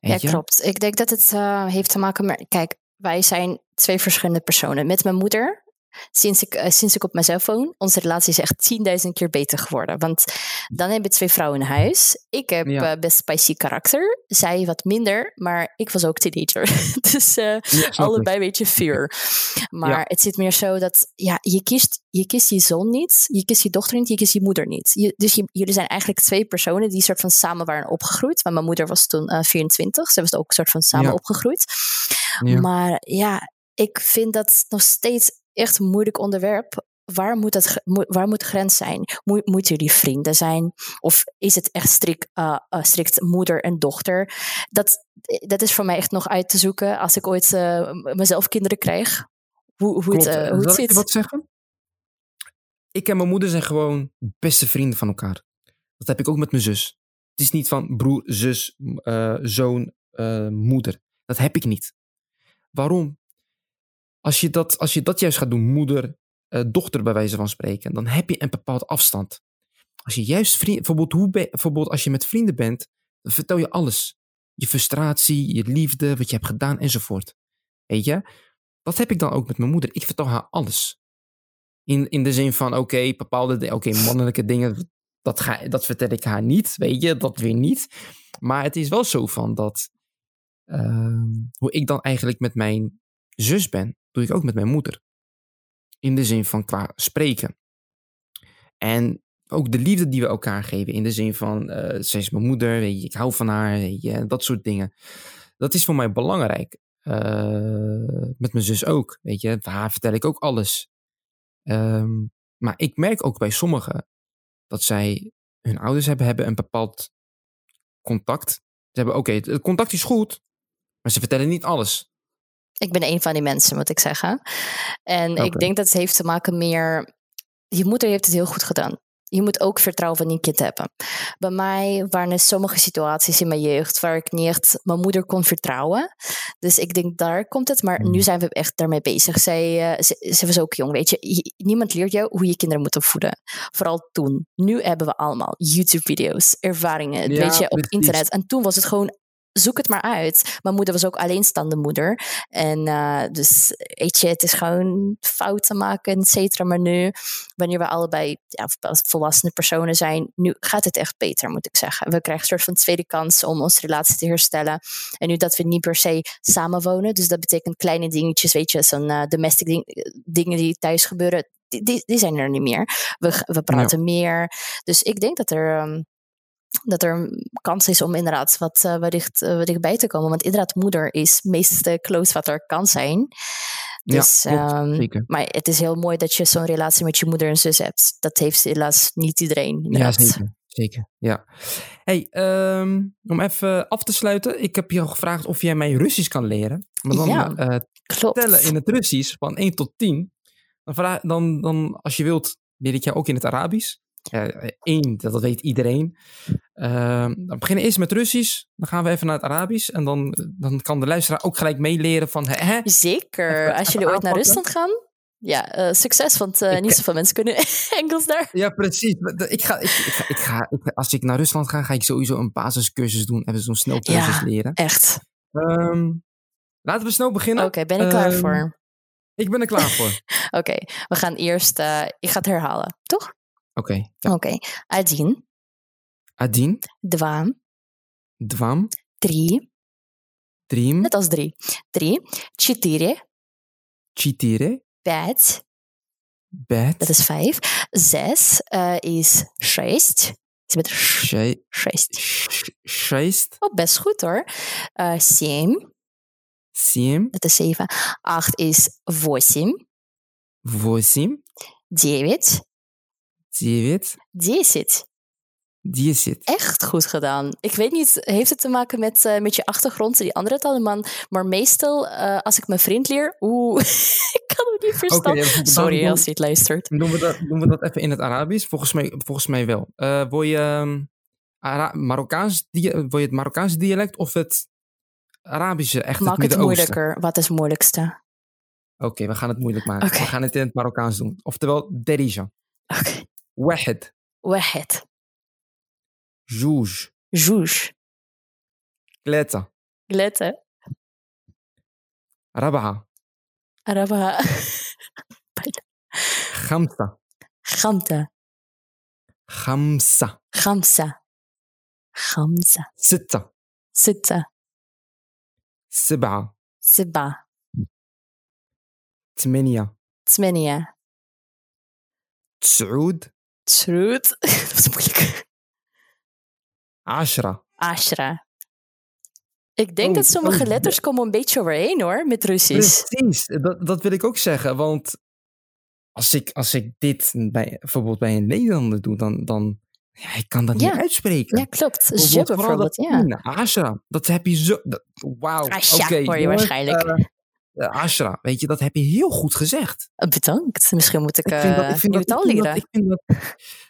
Ja, klopt. Ik denk dat het uh, heeft te maken met. Kijk, wij zijn twee verschillende personen. Met mijn moeder sinds ik, uh, sinds ik op mezelf woon, onze relatie is echt 10.000 keer beter geworden. Want dan hebben we twee vrouwen in huis. Ik heb ja. uh, best spicy karakter. Zij wat minder, maar ik was ook teenager. dus uh, ja, allebei een beetje fear. Maar ja. het zit meer zo dat ja, je, kiest, je kiest je zoon niet, je kiest je dochter niet, je kiest je moeder niet. Je, dus je, jullie zijn eigenlijk twee personen die soort van samen waren opgegroeid. Want mijn moeder was toen 24, ze was ook een soort van samen opgegroeid. Maar ja, ik vind dat nog steeds echt een moeilijk onderwerp. Waar moet, het, waar moet de grens zijn? Mo moeten jullie vrienden zijn? Of is het echt strikt, uh, uh, strikt moeder en dochter? Dat, dat is voor mij echt nog uit te zoeken als ik ooit uh, mezelf kinderen krijg. Hoe, hoe het, hoe het zit. Ik wat zeggen? Ik en mijn moeder zijn gewoon beste vrienden van elkaar. Dat heb ik ook met mijn zus. Het is niet van broer, zus, zoon, moeder. Dat heb ik niet. Waarom? Als je dat, als je dat juist gaat doen, moeder, uh, dochter bij wijze van spreken, dan heb je een bepaald afstand. Als je juist vrienden, bijvoorbeeld, hoe bijvoorbeeld als je met vrienden bent, dan vertel je alles. Je frustratie, je liefde, wat je hebt gedaan enzovoort. Weet je? Dat heb ik dan ook met mijn moeder. Ik vertel haar alles. In, in de zin van, oké, bepaalde oké, mannelijke dingen, dat, ga, dat vertel ik haar niet, weet je, dat weer niet. Maar het is wel zo van dat, uh, hoe ik dan eigenlijk met mijn zus ben, doe ik ook met mijn moeder. In de zin van qua spreken. En ook de liefde die we elkaar geven. In de zin van, uh, zij is mijn moeder, weet je, ik hou van haar, weet je, dat soort dingen. Dat is voor mij belangrijk. Uh, met mijn zus ook, weet je. Haar vertel ik ook alles. Um, maar ik merk ook bij sommigen dat zij hun ouders hebben, hebben een bepaald contact. Ze hebben, oké, het contact is goed, maar ze vertellen niet alles. Ik ben een van die mensen, moet ik zeggen. En okay. ik denk dat het heeft te maken meer. Je moeder heeft het heel goed gedaan. Je moet ook vertrouwen van je kind hebben. Bij mij waren er sommige situaties in mijn jeugd waar ik niet echt mijn moeder kon vertrouwen. Dus ik denk daar komt het. Maar nu zijn we echt daarmee bezig. Zij, uh, ze, ze, was ook jong, weet je. Niemand leert jou hoe je kinderen moet opvoeden. Vooral toen. Nu hebben we allemaal YouTube-video's, ervaringen, ja, weet je, op precies. internet. En toen was het gewoon zoek het maar uit. Mijn moeder was ook alleenstaande moeder. En uh, dus, weet je, het is gewoon fouten maken, et cetera. Maar nu, wanneer we allebei ja, volwassene personen zijn, nu gaat het echt beter, moet ik zeggen. We krijgen een soort van tweede kans om onze relatie te herstellen. En nu dat we niet per se samenwonen, dus dat betekent kleine dingetjes, weet je, zo'n uh, domestic ding, dingen die thuis gebeuren, die, die, die, zijn er niet meer. We, we praten ja. meer. Dus ik denk dat er... Um, dat er een kans is om inderdaad wat, uh, wellicht, uh, dichtbij te komen. Want inderdaad, moeder is het meest close wat er kan zijn. Dus, ja, um, zeker. Maar het is heel mooi dat je zo'n relatie met je moeder en zus hebt. Dat heeft helaas niet iedereen. Inderdaad. Ja, zeker. Zeker, ja. Hey, um, om even af te sluiten. Ik heb je al gevraagd of jij mij Russisch kan leren. Maar dan ja, uh, tellen in het Russisch van 1 tot 10. Dan, vraag, dan, dan als je wilt, leer ik jou ook in het Arabisch. Één, dat, dat weet iedereen. Ehm, dan beginnen eerst met Russisch. Dan gaan we even naar het Arabisch. En dan, dan kan de luisteraar ook gelijk meeleren van... Hè? Zeker. Even- Als jullie ooit naar. Rusland gaan, ja, eh, succes. Want eh, Ik- niet zoveel mensen kunnen Engels daar. Ja, precies. Ik ga, ik, ik ga, ik ga, ik- als ik naar Rusland ga, ga ik sowieso een basiscursus doen. Even zo'n snelcursus Ja. leren. Echt. Ehm, laten we snel beginnen. Oké, ben ik klaar Ehm, voor? Ik ben er klaar voor. Oké, we gaan eerst... eh, ik ga het herhalen, toch? Окей. Okay, да. Окей. Okay. Один. Один. Два. Два. Три. Три. Это с три. Три. Четыре. Четыре. Пять. Пять. Это с пять. Зес из шесть. Тебе шесть. Шесть. О, без goed э, семь. Семь. Это сейфа. Acht is восемь. Восемь. Девять. Девять, Десять. Dezit. Echt goed gedaan. Ik weet niet, heeft het te maken met, eh, met je achtergrond, die andere talen, man. Maar meestal, eh, als ik mijn vriend leer, oeh, ik kan hem niet verstaan. ja, dan- Sorry dan- als je het luistert. Doen we, dat, doen we dat even in het Arabisch? Volgens mij, volgens mij wel. Eh wil, je, ehm, Ara- Marokkaans, dia- wil je het Marokkaanse dialect of het Arabische, echt Maak het het Midden-Oosten? moeilijker. Wat is het moeilijkste? Oké, we gaan het moeilijk maken. Oké. We gaan het in het Marokkaans doen. Oftewel, derija. Oké. واحد. واحد. جوج. جوج. ثلاثة ثلاثة ربعة ربعة خمسة. خمسة. خمسة. خمسة. خمسة. ستة. ستة. سبعة. سبعة. ثمانية ثمانية تسعود. Tsroet. Dat is moeilijk. Ashra. Ashra. Ik denk Oh, dat sommige oh, letters komen een beetje overheen hoor, met Russisch. Precies, dat, dat wil ik ook zeggen. Want als ik, als ik dit bij, bijvoorbeeld bij een Nederlander doe, dan, dan ja, ik kan dat Ja. niet uitspreken. Ja, klopt. Bijvoorbeeld bijvoorbeeld, dat ja. Ashra, dat heb je zo... Wauw. Asha, hoor je jongens, waarschijnlijk. eh, eh, Ashra, weet je, dat heb je heel goed gezegd. Bedankt. Misschien moet ik, Ik vind dat, eh dat, ik vind leren. dat, ik vind dat,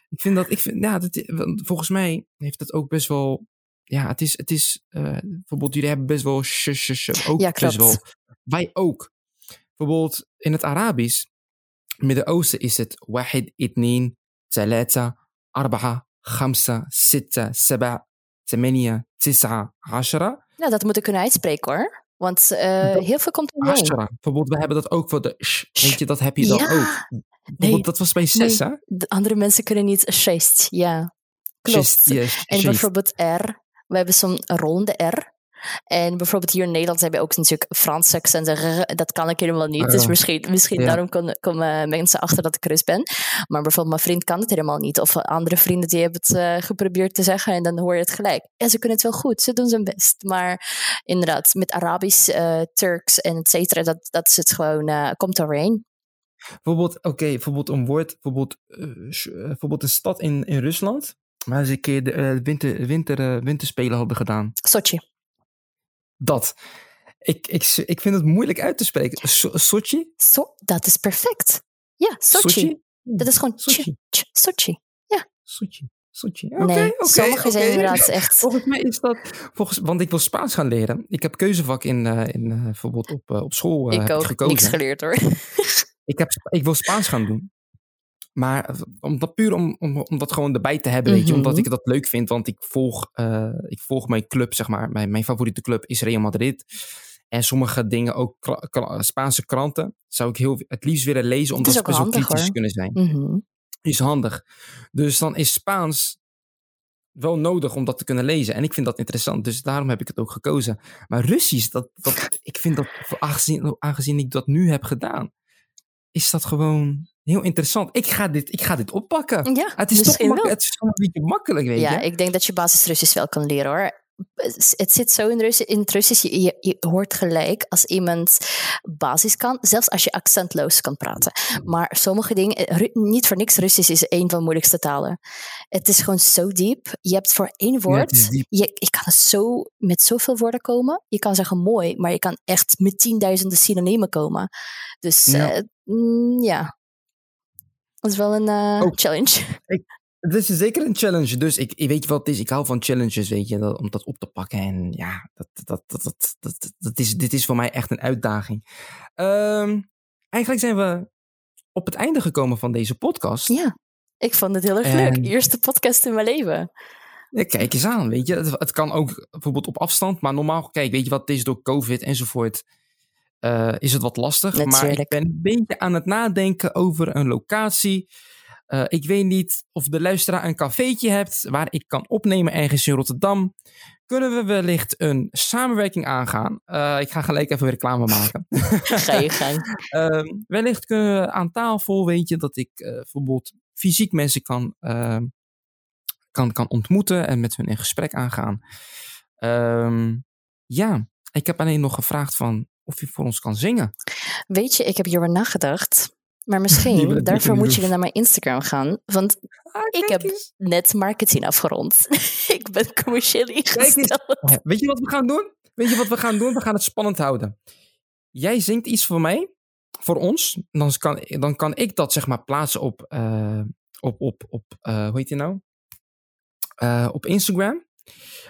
ik vind dat, ik vind, ja, dat, volgens mij heeft het ook best wel, ja, het is, het is, eh, bijvoorbeeld jullie hebben best wel sh, sh, sh, ook Ja, best wel, wij ook. Bijvoorbeeld in het Arabisch, Midden-Oosten is het wahid, itneen, talata, arba'a, khamsa, sitta, saba, tamania, tis'a, ashara. Nou, dat moet ik kunnen uitspreken hoor. Want eh, heel veel komt er. Bijvoorbeeld, we hebben dat ook voor de sh, weet je, dat heb je dan Ja. ook. Bijvoorbeeld, dat was bij zes, hè? De andere mensen kunnen niet zest. Ja, klopt. Yes, En bijvoorbeeld R. We hebben zo'n rollende R. En bijvoorbeeld hier in Nederland hebben we ook natuurlijk Frans accent. en r, Dat kan ik helemaal niet. Dus Ja. misschien, misschien daarom komen, mensen achter dat ik Rus ben. Maar bijvoorbeeld mijn vriend kan het helemaal niet. Of andere vrienden die hebben het eh, geprobeerd te zeggen. En dan hoor je het gelijk. Ja, ze kunnen het wel goed. Ze doen zijn best. Maar inderdaad, met Arabisch, eh, Turks en et cetera. Dat, dat is het gewoon, eh, komt overheen. Bijvoorbeeld, oké, bijvoorbeeld een woord, bijvoorbeeld, bijvoorbeeld een stad in, in Rusland, waar ze een keer de winter, winter, winterspelen hadden gedaan. Sochi. Dat. Ik, ik, ik vind het moeilijk uit te spreken. So- Sochi? So, dat is perfect. Ja, Sochi. Dat is gewoon Sochi. Sochi. Sochi. Sochi. Sochi. Oké, nee, oké, sommige zijn inderdaad echt... Volgens mij is dat, volgens, want ik wil Spaans gaan leren. Ik heb keuzevak in, eh, in eh, bijvoorbeeld op, eh, op school ik heb ik ook gekozen. niks geleerd hoor. ik, heb, ik wil Spaans gaan doen. Maar eh, omdat, puur om, om, om dat gewoon erbij te hebben, weet je. Omdat Mhm. ik dat leuk vind. Want ik volg, eh, ik volg mijn club, zeg maar. Mijn, mijn favoriete club is Real Madrid. En sommige dingen, ook Spaanse kranten, zou ik heel, het liefst willen lezen. Omdat ze best wel kritisch hoor. kunnen zijn. Mhm. Is handig. Dus dan is Spaans wel nodig om dat te kunnen lezen. En ik vind dat interessant. Dus daarom heb ik het ook gekozen. Maar Russisch, dat, dat, ik vind dat, aangezien, aangezien ik dat nu heb gedaan, is dat gewoon heel interessant. Ik ga dit, ik ga dit oppakken. Ja, Het is toch misschien mak- wel. het is een beetje makkelijk, weet Ja, je. ik denk dat je basis Russisch wel kan leren hoor. Het zit zo in, Rus in Russisch, je, je, je hoort gelijk als iemand basis kan, zelfs als je accentloos kan praten. Maar sommige dingen, eh, Ru- niet voor niks, Russisch is een van de moeilijkste talen. Het is gewoon zo diep. Je hebt voor één woord, je, je kan zo, met zoveel woorden komen. Je kan zeggen mooi, maar je kan echt met tienduizenden synoniemen komen. Dus Ja. ja, ja. Dat is wel een eh, Oh. challenge. Het is zeker een challenge. Dus ik, ik weet je wat het is. Ik hou van challenges, weet je, dat, om dat op te pakken. En ja, dat, dat, dat, dat, dat, dat is, dit is voor mij echt een uitdaging. Ehm, eigenlijk zijn we op het einde gekomen van deze podcast. Ja, ik vond het heel erg En- leuk. Eerste podcast in mijn leven. Ja, kijk eens aan, weet je. Het, het kan ook bijvoorbeeld op afstand, maar normaal, kijk, weet je wat het is door COVID enzovoort, eh, is het wat lastig. Maar ik ben een beetje aan het nadenken over een locatie. Eh, ik weet niet of de luisteraar een cafeetje hebt waar ik kan opnemen ergens in Rotterdam. Kunnen we wellicht een samenwerking aangaan? Eh, ik ga gelijk even reclame maken. Ga je gang. Ehm, wellicht kunnen we aan tafel, weet je, dat ik bijvoorbeeld fysiek mensen kan, ehm, kan, kan ontmoeten en met hun in gesprek aangaan. Ehm, ja, ik heb alleen nog gevraagd van of je voor ons kan zingen. Weet je, ik heb hierover nagedacht. Maar Je misschien, daarvoor moet jullie naar mijn Instagram gaan. Want Ah, ik heb eens. net marketing afgerond. ik ben commercieel ingesteld. Weet je wat we gaan doen? Weet je wat we gaan doen? We gaan het spannend houden. Jij zingt iets voor mij, voor ons. Dan kan, dan kan ik dat zeg maar plaatsen op, eh, op, op, op eh, hoe heet die nou? Eh, op Instagram.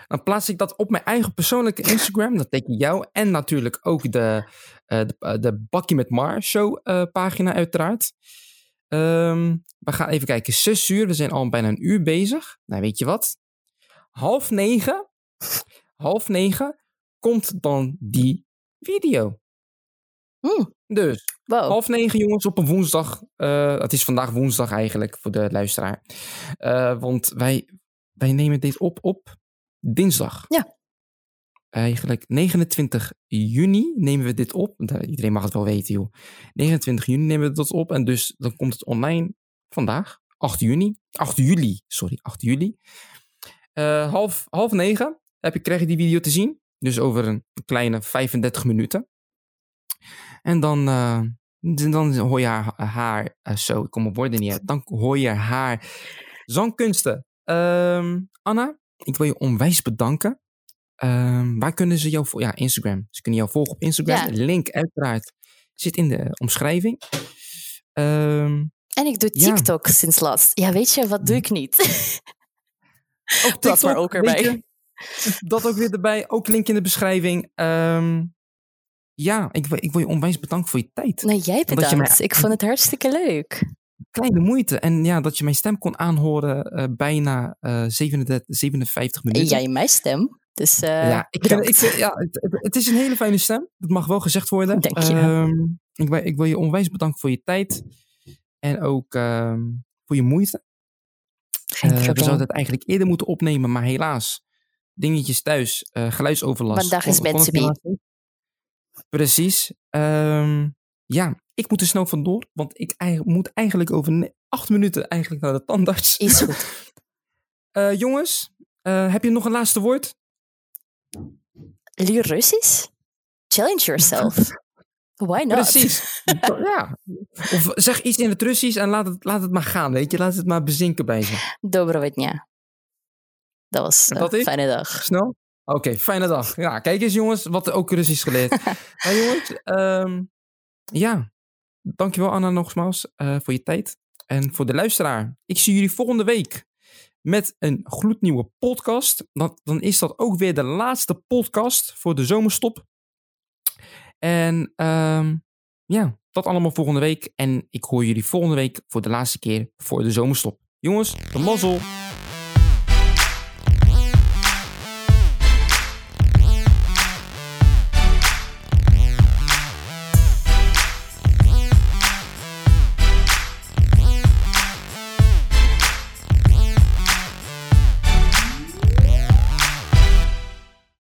Dan plaats ik dat op mijn eigen persoonlijke Instagram. Dat teken jou en natuurlijk ook de, eh, de, eh, de Bakkie met Mar show eh, pagina uiteraard. Ehm, we gaan even kijken. Zes uur. We zijn al bijna een uur bezig. Nou, weet je wat? Half negen. Half negen komt dan die video. Hmm, Dus wow. half negen jongens op een woensdag. Het is vandaag woensdag eigenlijk voor de luisteraar. Want wij, wij nemen dit op op dinsdag. Ja. Eigenlijk 29 juni nemen we dit op. Eh, Iedereen mag het wel weten joh. 29 juni nemen we dat op. En dus dan komt het online vandaag. 8 juni. 8 juli. Sorry, 8 juli. Eh, half, half negen heb ik, krijg je die video te zien. Dus over een kleine 35 minuten. En dan, eh, dan hoor je haar, haar zo, ik kom op woorden niet uit. Dan hoor je haar zangkunsten. Ehm, Anna, ik wil je onwijs bedanken. Ehm, waar kunnen ze jou volgen? Ja, Instagram. Ze kunnen jou volgen op Instagram. Ja. De link uiteraard zit in de omschrijving. Ehm, En ik doe Ja. TikTok sinds laatst. Ja, weet je, wat doe ik niet? ook Dat maar ook erbij. je, dat ook weer erbij. Ook link in de beschrijving. Ehm, ja, ik, wil- ik wil je onwijs bedanken voor je tijd. Nee, jij je bedankt. mij- Ik vond het hartstikke leuk. Kleine moeite. En ja, dat je mijn stem kon aanhoren eh, bijna eh 37, 57 En minuten. jij mijn stem. Dus eh ja, ik, ik, ja het, het- is een hele fijne stem. Dat mag wel gezegd worden. Dank je. Ehm, ik, wil, ik wil je onwijs bedanken voor je tijd. En ook ehm, voor je moeite. Geen Eh, we zouden het eigenlijk eerder moeten opnemen, maar helaas. Dingetjes thuis, geluidsoverlast. Vandaag is niet. Precies. Ehm, ja, ik moet er snel vandoor, want ik moet eigenlijk over acht minuten eigenlijk naar de tandarts. Is goed. Eh, jongens, eh, heb je nog een laatste woord? Leer Russisch? Challenge yourself. Why not? Precies. ja. Of zeg iets in het Russisch en laat het, laat het maar gaan, weet je. Laat het maar bezinken bij je. Dobrovetnia. Dat was een fijne dag. Snel? Oké, fijne dag. Ja, kijk eens jongens, wat ook Russisch geleerd. maar nou, jongens, ehm, ja, Dankjewel Anna nogmaals eh, voor je tijd. En voor de luisteraar. Ik zie jullie volgende week met een gloednieuwe podcast. Dan, dan is dat ook weer de laatste podcast voor de zomerstop. En ehm, ja, dat allemaal volgende week. En ik hoor jullie volgende week voor de laatste keer voor de zomerstop. Jongens, de mazzel.